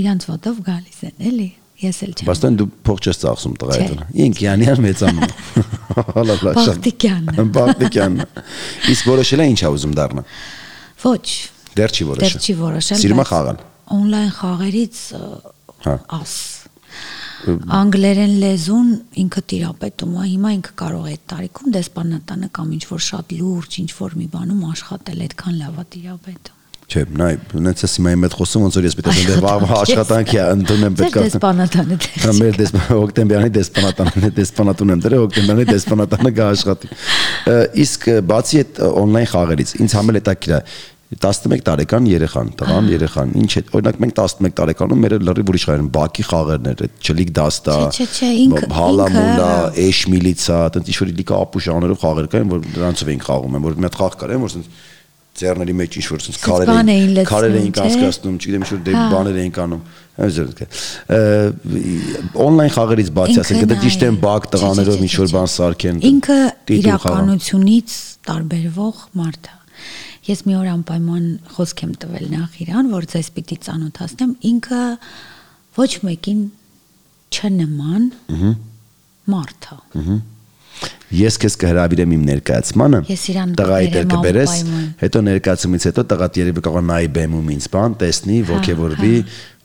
իրանց ոտով գալիս են, էլի։ Ես էլ չեմ։ Բայց դու փող չես ծախսում տղայի Չէ։ հետ։ Ինք յանյան մեծանում։ Հալա լա շատ։ Բախտիկյանն։ Բախտիկյանն։ Իսկ որոշել է ինչ ա ուզում դառնա։ Ոչ, Դեռ չի որոշել։ դեռ չի որոշել։ Սիրում է խաղալ։ Օնլայն խաղերից Հա։ աս։ Անգլերեն լեզուն ինքը տիրապետում է, հիմա ինքը կարող է այդ տարիքում դեսպանատանը կամ ինչ որ շատ լուրջ ինչ որ մի բանում աշխատել, այդքան լավ է տիրապետում։ Չէ, նայ, ունեցա հիմա իմ հետ խոսում ոնց որ ես պետք է դե վաղ աշխատանքի ընդունեմ պետք է։ դեսպանատանը դեռ Հա մեր դեսպան հոկտեմբերանի դեսպանատանը դեսպանատուն եմ դրել հոկտեմբերանի դեսպանատանը գա աշխատի։ Իսկ բացի այդ օնլայն խաղերից ինձ համել է տակիրա 11 տարեկան երեխան, տղան երեխան, ինչ է, օրինակ մենք 11 տարեկանում մեր լրիվ ուրիշ խաղեր բակի խաղերն էր, այդ չլիկ դաստա, հալամուլա, ինքը- էշ միլիցա, այդպես ինչ որ լիքը ապուշ աներով խաղեր կային, որ դրանցով էին խաղում, որ մի հատ խաղ կար, որ ասենց ձեռների մեջ ինչ որ ասենց քարեր էին քարեր էին կասկածնում, չգիտեմ, ինչ որ դե Հա։ բաներ էին կանում։ Այսինքն օնլայն խաղերից բացի, ասենք դա ճիշտ են բակ տղաներով ինչ որ բան սարքեն։ Ինքը իրականությունից տարբերվող մարդ է։ Ես մի օր անպայման խոսք եմ տվել նախ իրան, որ ձեզ պիտի ծանոթացնեմ, ինքը ոչ մեկին չնման մարդ է։ Ես քեզ կհրավիրեմ իմ ներկայացմանը։ Ես իրան տղայի տեր կբերես, հետո ներկայացումից հետո տղադ երևի կարող նայի բեմում ինձ բան, տեսնի, Հա, ողջևորվի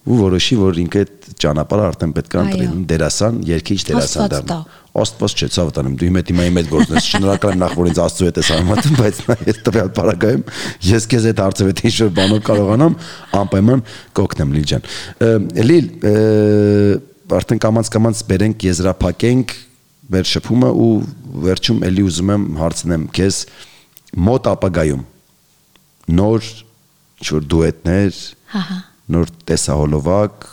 ու որոշի, որ ինքը այդ ճանապարհը արդեն պետք է ընտրի Այո։ դերասան, երգիչ դերասան տա։ Աստված չէ, ցավ տանեմ։ Դու հիմա իմ հետ գործն ես։ Շնորհակալ եմ նախ որ ինձ Աստծո հետ ես համատում, բայց նա ես տվյալ բարակայում ես քեզ այդ հարցը հետ ինչ-որ բանով կարողանամ անպայման կօգնեմ Լիլ ջան։ Լիլ, արդեն կամած կամած բերենք եզրափակենք մեր շփումը ու վերջում էլի ուզում եմ հարցնեմ քեզ մոտ ապագայում նոր ինչ որ դուետներ, Հահա։ նոր տեսահոլովակ,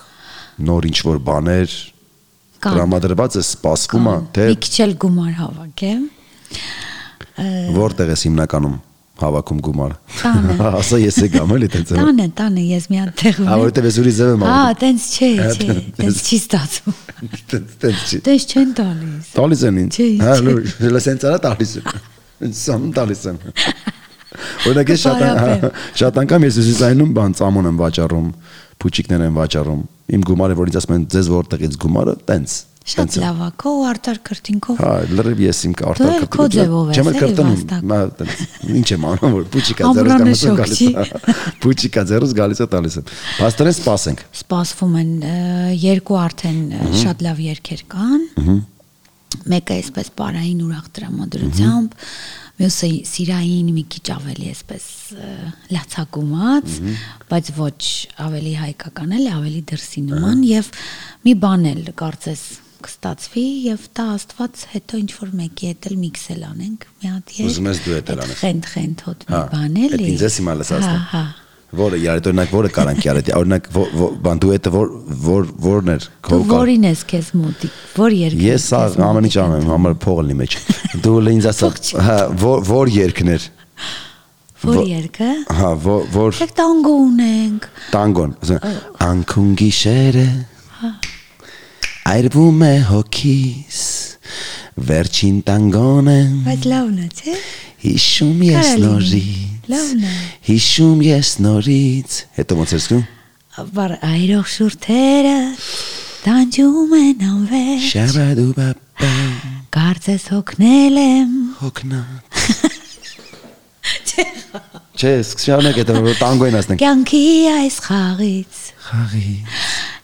նոր ինչ որ բաներ Կան։ տրամադրված է սպասվում է թե Մի քիչ էլ գումար հավաքեմ։ որտեղ ես հիմնականում հավաքում գումարը։ Ասա ես եկամ էլի տենց։ Տանը, տանը ես մի հատ տեղ Հա, որովհետև ես ուրիշ ձև եմ անում։ տենց չէ, չէ, տենց- չի ստացվում։ Տենց տենց չի։ Տենց չեն տալիս։ Տալիս են ինձ։ Հա, լույս, լսենց արա տալիս են։ Սամ տալիս են։ Օրինակ ես շատ հա, շատ անգամ ես զայնում բան ծամոն եմ վաճառում, փուչիկներ եմ վաճառում։ Իմ գումարը որ ինձ ասում են ձեզ որտեղից գումարը, տենց։ Շատ լավ է, քո արտար քրտինքով։ Հա, լրիվ ես իմ արտար ես, Չեմ կրտնում։ Մա տենց ինչ եմ անում որ փուչիկա ձեռս շոկ գալիս է։ Փուչիկա ձեռս գալիս է տալիս է։ Փաստորեն սպասենք։ Սպասվում են երկու արդեն շատ լավ երգեր կան։ Մեկը այսպես պարային ուրախ տրամադրությամբ, մյուսը սիրային մի քիչ ավելի այսպես ը, լացակումած, բայց ոչ ավելի հայկական էլ, ավելի դրսի նման եւ մի բան էլ կարծես կստացվի եւ դա աստված հետո ինչ որ մեկի հետ էլ միքսել անենք մի հատ երգ։ Ուզում ես դուետ էլ անես։ Խենթ խենթ հոտ մի Հա, բան այդ էլի։ ինձ ես հիմա լսածն եմ։ Հա, հա։ Որը իարդ օրինակ որը կարանք իարդ օրինակ բան դուետը որ որ որն էր Դու որին ես քեզ մոտիկ, որ երգ։ Ես սա ամեն ինչ անում եմ համար փողը լի մեջ դու ինձ ասա հա որ որ երկներ Որ Ո- երգը։ հա որ որ Եք տանգո ունենք։ տանգոն անքուն գիշերը Հա։ այրվում է հոգիս վերջին տանգոն է Բայց լավն է, չէ՞։ հիշում ես նորից Լավն է։ հիշում ես նորից հետո ոնց ես գում Բար այրող շուրթերը տանջում են անվեր։ շաբադուբապա Կարծես հոգնել եմ։ հոգնա Չէ, սկսյալնեք այդ որ տանգոին ասնենք Կյանքի այս խաղից, խաղի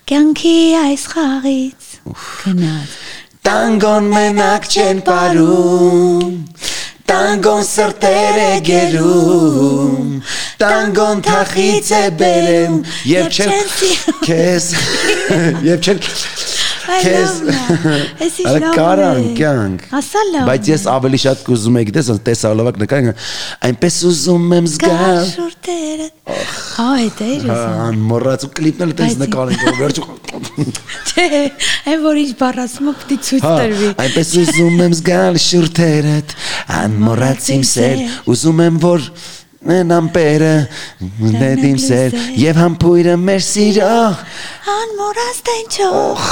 կյանքի այս խաղից։ Գնաց։ Տանգոն մենակ չեն parում Տանգոն սրտեր է գերում Տանգոն թախից է բերեմ Եվ Եվ չեն քեզ Եվ չեն քեզ լավն է։ Էս ինչ Արա լավն կարան կյանք Ասա լավն Բայց ես ավելի շատ կուզում եմ գիտես ոնց տեսալովակ նկարին այնպես ուզում եմ զգալ Գաշուրտերը։ Հա, այդ է Հա, իրոք։ մոռաց ու կլիպն էլ տես նկարին որ վերջում Չէ, այն որ ինչ բառացումը է ցույց Հա, տրվի։ այնպես ուզում եմ զգալ շուրթերդ, անմոռաց իմ սեր, ուզում եմ որ են ամպերը, նետ իմ սեր, եւ համբույրը մեր սիրո, Անմոռաց տենչող։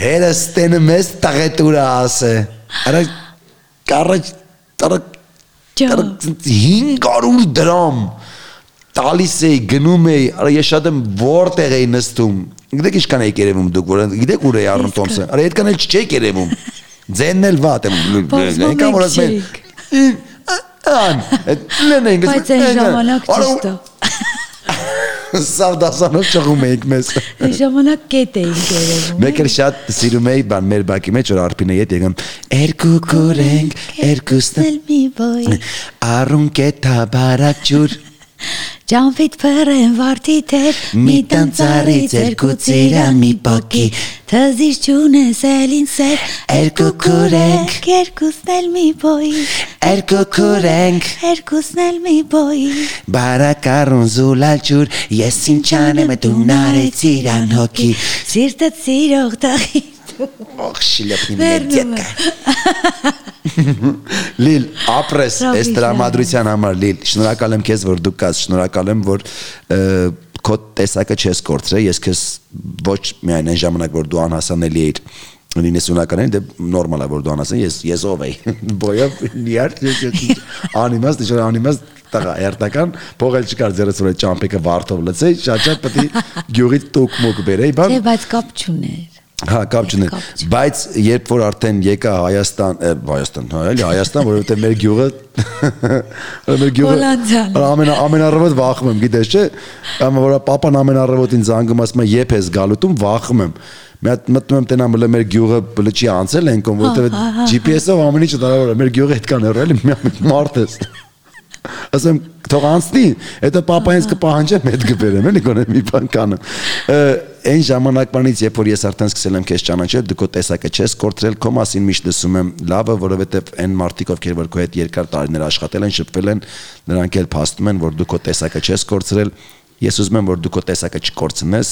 հերս տենը մեզ տաղետուրա ասե, արա կարաջ, տարա, Ջա։ 500 դրամ, տալիս էի, գնում էի, արա ես շատ եմ որտեղ էի նստում, գիտեք ինչքան էի երևում դուք, որ գիտեք ուր էի առնում Թոմսը, արա այդքան էլ չեք երևում, ձենն էլ վատ եմ, այնքան որ են, ան, այդ լեն են, Բայց այն ժամանակ ճիշտ է։ Սավ դասանով ճղում էինք մեզ։ Այն ժամանակ կետ էինք երևում։ Մեկ էլ շատ սիրում էի բան մեր բակի մեջ որ արփինը հետ եկան երկու կորենք ոյ։ առուն կետա բարակ ջուր Ջանվիտ փռեն վարտի թեր, մի տանցարից երկու ծիրա մի պոկի Թզիր չունես էլին սեր Երկու քուրենք, Երկուսն էլ մի բոյի երկու քուրենք Երկուսն էլ մի բոյի Բարակարուն զուլալջուր ես ինչ անեմ դու նարեցիր անհոգի Սիրտը սիրող տղի Ох, Վերնում մետյակա Լիլ, ապրես այս ջան։ տրամադրության համար Լիլ, շնորհակալ եմ քեզ որ դու կաս, շնորհակալ եմ որ քո տեսակը չես կորցրել, ես քեզ ոչ միայն այն ժամանակ որ դու անհասանելի էիր 90-ականներին դե նորմալ է որ դու անհասան ես ես ով էի բոյով նիար անիմաստ ինչ անիմաստ տղա երտական փողել չկար ձերս վրա ճամփեկը վարդով լցեի շատ-շատ պետք է գյուղից տոկ մոկ բերեի բան Չէ, բայց կապ չուներ Հա, կապ չուներ։ կապ չուներ։ Բայց երբ որ արդեն եկա Հայաստան, Հայաստան, հա, էլի Հայաստան, որովհետև մեր գյուղը մեր գյուղը Հոլանդիան։ ամեն ամենառավոտ վախում եմ, գիտես չէ։ Ամ որ papan ամենառավոտ ինձ զանգում ասում է երբ ես գալուտում վախում եմ։ Մի հատ մտնում եմ տենամ բլը մեր գյուղը բլը չի անցել ենք, որովհետև հա, GPS-ով ամեն ինչ հնարավոր է։ Մեր գյուղը այդքան հեռու էլի մի հատ մարդ ես։ Ասեմ թող անցնի, հետո papains կպահանջեմ հետ կբերեմ, էլի գոնե մի բան կանեմ։ Այն ժամանակվանից, երբ որ ես արդեն սկսել եմ քեզ ճանաչել, դու քո տեսակը չես կորցրել, քո մասին միշտ լսում եմ լավը, որովհետև այն մարդիկ, ովքեր որ քո հետ երկար տարիներ աշխատել են, շփվել են, նրանք էլ փաստում են, որ դու քո տեսակը չես կորցրել։ Ես ուզում եմ, որ դու քո տեսակը չկորցնես։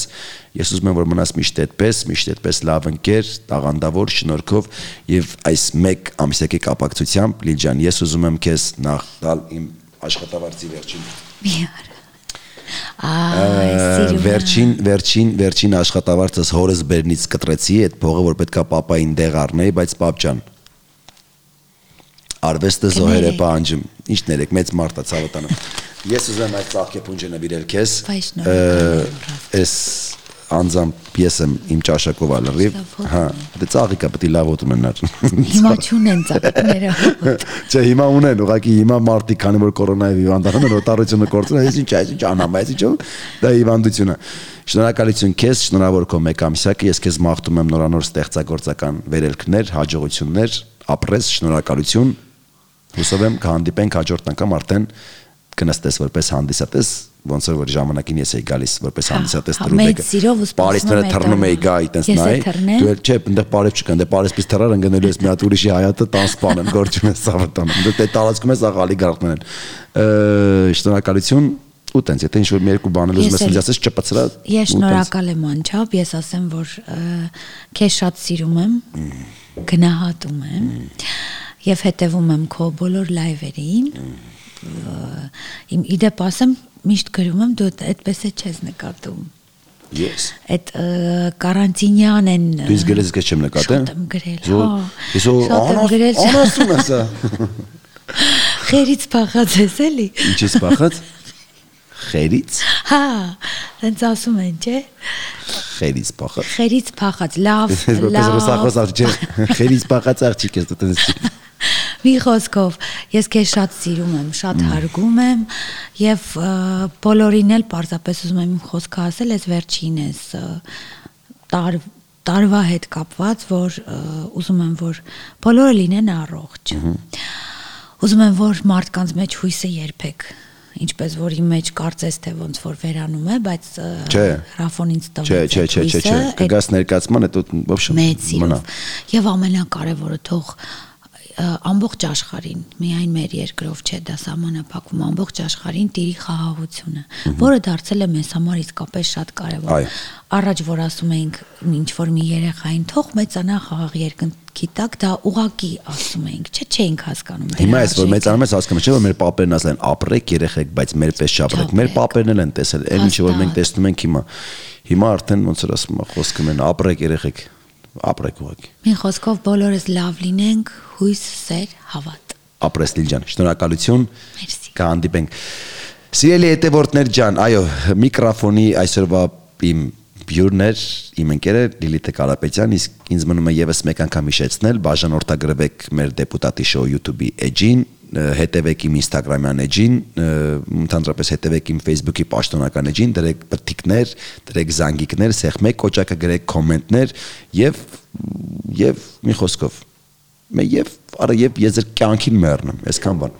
Ես ուզում եմ, որ մնաս միշտ այդպես, միշտ այդպես լավ ընկեր, տաղանդավոր, շնորհքով եւ այս մեկ ամսյակի կապակցությամբ Լիլջան, ես ուզում եմ քեզ նախ տալ իմ աշխատավարձի վերջին Մի արա վերջին վերջին վերջին աշխատավարձս հորս բերնից կտրեցի այդ փողը որ պետքա papayin դեղ առնեի բայց ջան արվեստը զոհեր է պահանջում ինչ ներեք մեծ մարդա ցավոտանը ես ուզում եմ այդ ծաղկե փունջը նվիրել քեզ այս անձամբ ես եմ իմ ճաշակով հոտ հա դե ծաղիկա պետք է լավ ուտում են Հիմա չունեն ծաղիկները Չէ, հիմա ունեն, ուղղակի հիմա մարտի, քանի որ կորոնայի հիվանդանում են, օտարությունը կորցրել, այս ինչ, այս ինչ անհամ, այս ինչ, դա հիվանդություն է։ Շնորհակալություն քեզ, շնորհավոր քո մեկ ամսյակը, ես քեզ մաղթում եմ նորանոր ստեղծագործական վերելքներ, հաջողություններ, ապրես, շնորհակալություն։ Հուսով եմ կհանդիպենք հաջորդ անգամ արդեն կնստես որպես հանդիսատես, ոնց որ որ ժամանակին ես էի գալիս որպես Հա, հանդիսատես հա, դրում ու սպասում Պարիսները թռնում էի գա, այտենց նայ։ Դու էլ չէ, այնտեղ պարես չկան, դե պարես պիս թռար ընկնելու ես մի հատ ուրիշի հայատը տան սպանեն, գործում ես սավտան։ Դե դե տարածքում ես աղալի գարտն են։ Շնորհակալություն ու տենց, եթե ինչ-որ մի երկու բաներ ուզում ես ինձ ասես չպծրա։ Ես շնորհակալ եմ անչափ, ես ասեմ, որ քեզ շատ սիրում եմ, գնահատում եմ եւ հետեւում եմ քո բոլոր լայվերին։ Իմ իդեպ ասեմ, միշտ գրում եմ, դու այդպես է չես նկատում։ Ես։ Այդ կարանտինյան են Դու ինձ գրես ես չեմ նկատել։ Շատ եմ գրել, հա։ Ես անասում ես։ Խերից փախած ես էլի։ Ինչից փախած։ Խերից, Հա, այնց ասում են, չէ՞։ խերից փախած։ Խերից փախած, լավ, լավ։ ռուսախոս աղջիկ, խերից փախած աղջիկ ես դու տենց։ Մի խոսքով, ես քեզ շատ սիրում եմ, շատ հարգում եմ եւ բոլորին էլ պարզապես ուզում եմ իմ խոսքը ասել, ես վերջին ես տար տարվա հետ կապված, որ ուզում եմ որ բոլորը լինեն առողջ։ Ուզում եմ որ մարդկանց մեջ հույսը երբեք ինչպես որ իմ մեջ կարծես թե ոնց որ վերանում է, բայց Ռաֆոն ինձ տվեց։ Չէ, չէ, չէ, չէ, չէ։ Կգաս ներկայացման, հետո ոբշե։ մեծ սիրով եւ ամենակարևորը թող ամբողջ աշխարհին միայն մեր երկրով չէ դա սահմանափակվում ամբողջ աշխարհին տիրի խաղաղությունը որը դարձել է մեզ համար իսկապես շատ կարևոր Այո։ առաջ որ ասում էինք ինչ որ մի երեխային թող մեծանա խաղաղ երկնքի տակ դա ուղակի ասում էինք չէ չէինք հասկանում Հիմա էս որ մեծանում ես հասկանում չէ՞ որ մեր պապերն ասեն ապրեք երեխեք, բայց մեր պես չապրեք։ Մեր պապերն էլ են տեսել, այն ինչը որ մենք տեսնում ենք հիմա։ Հիմա արդեն ոնց որ ասում խոսքը մեն ապրեք երեխեք, ապրեք ուղղակի։ մի խոսքով բոլորս լավ լինենք հույս սեր հավատ Ապրես Լիլջան, շնորհակալություն։ Մերսի։ Կհանդիպենք։ Սիրելի հետևորդներ ջան, այո, միկրոֆոնի այսօրվա իմ բյուրներ իմ ընկերը Լիլիթ Կարապետյան, իսկ ինձ մնում է եւս մեկ անգամ հիշեցնել, բաժանորդագրվեք մեր դեպուտատի շոու YouTube-ի էջին, հետևեք իմ Instagram-յան էջին, ընդհանրապես հետևեք իմ Facebook-ի պաշտոնական էջին, դրեք պտիկներ, դրեք զանգիկներ, սեղմեք կոճակը գրեք կոմենտներ եւ եւ մի խոսքով։ Մե եւ արա եւ ես ձեր կյանքին մեռնեմ, այսքան բան։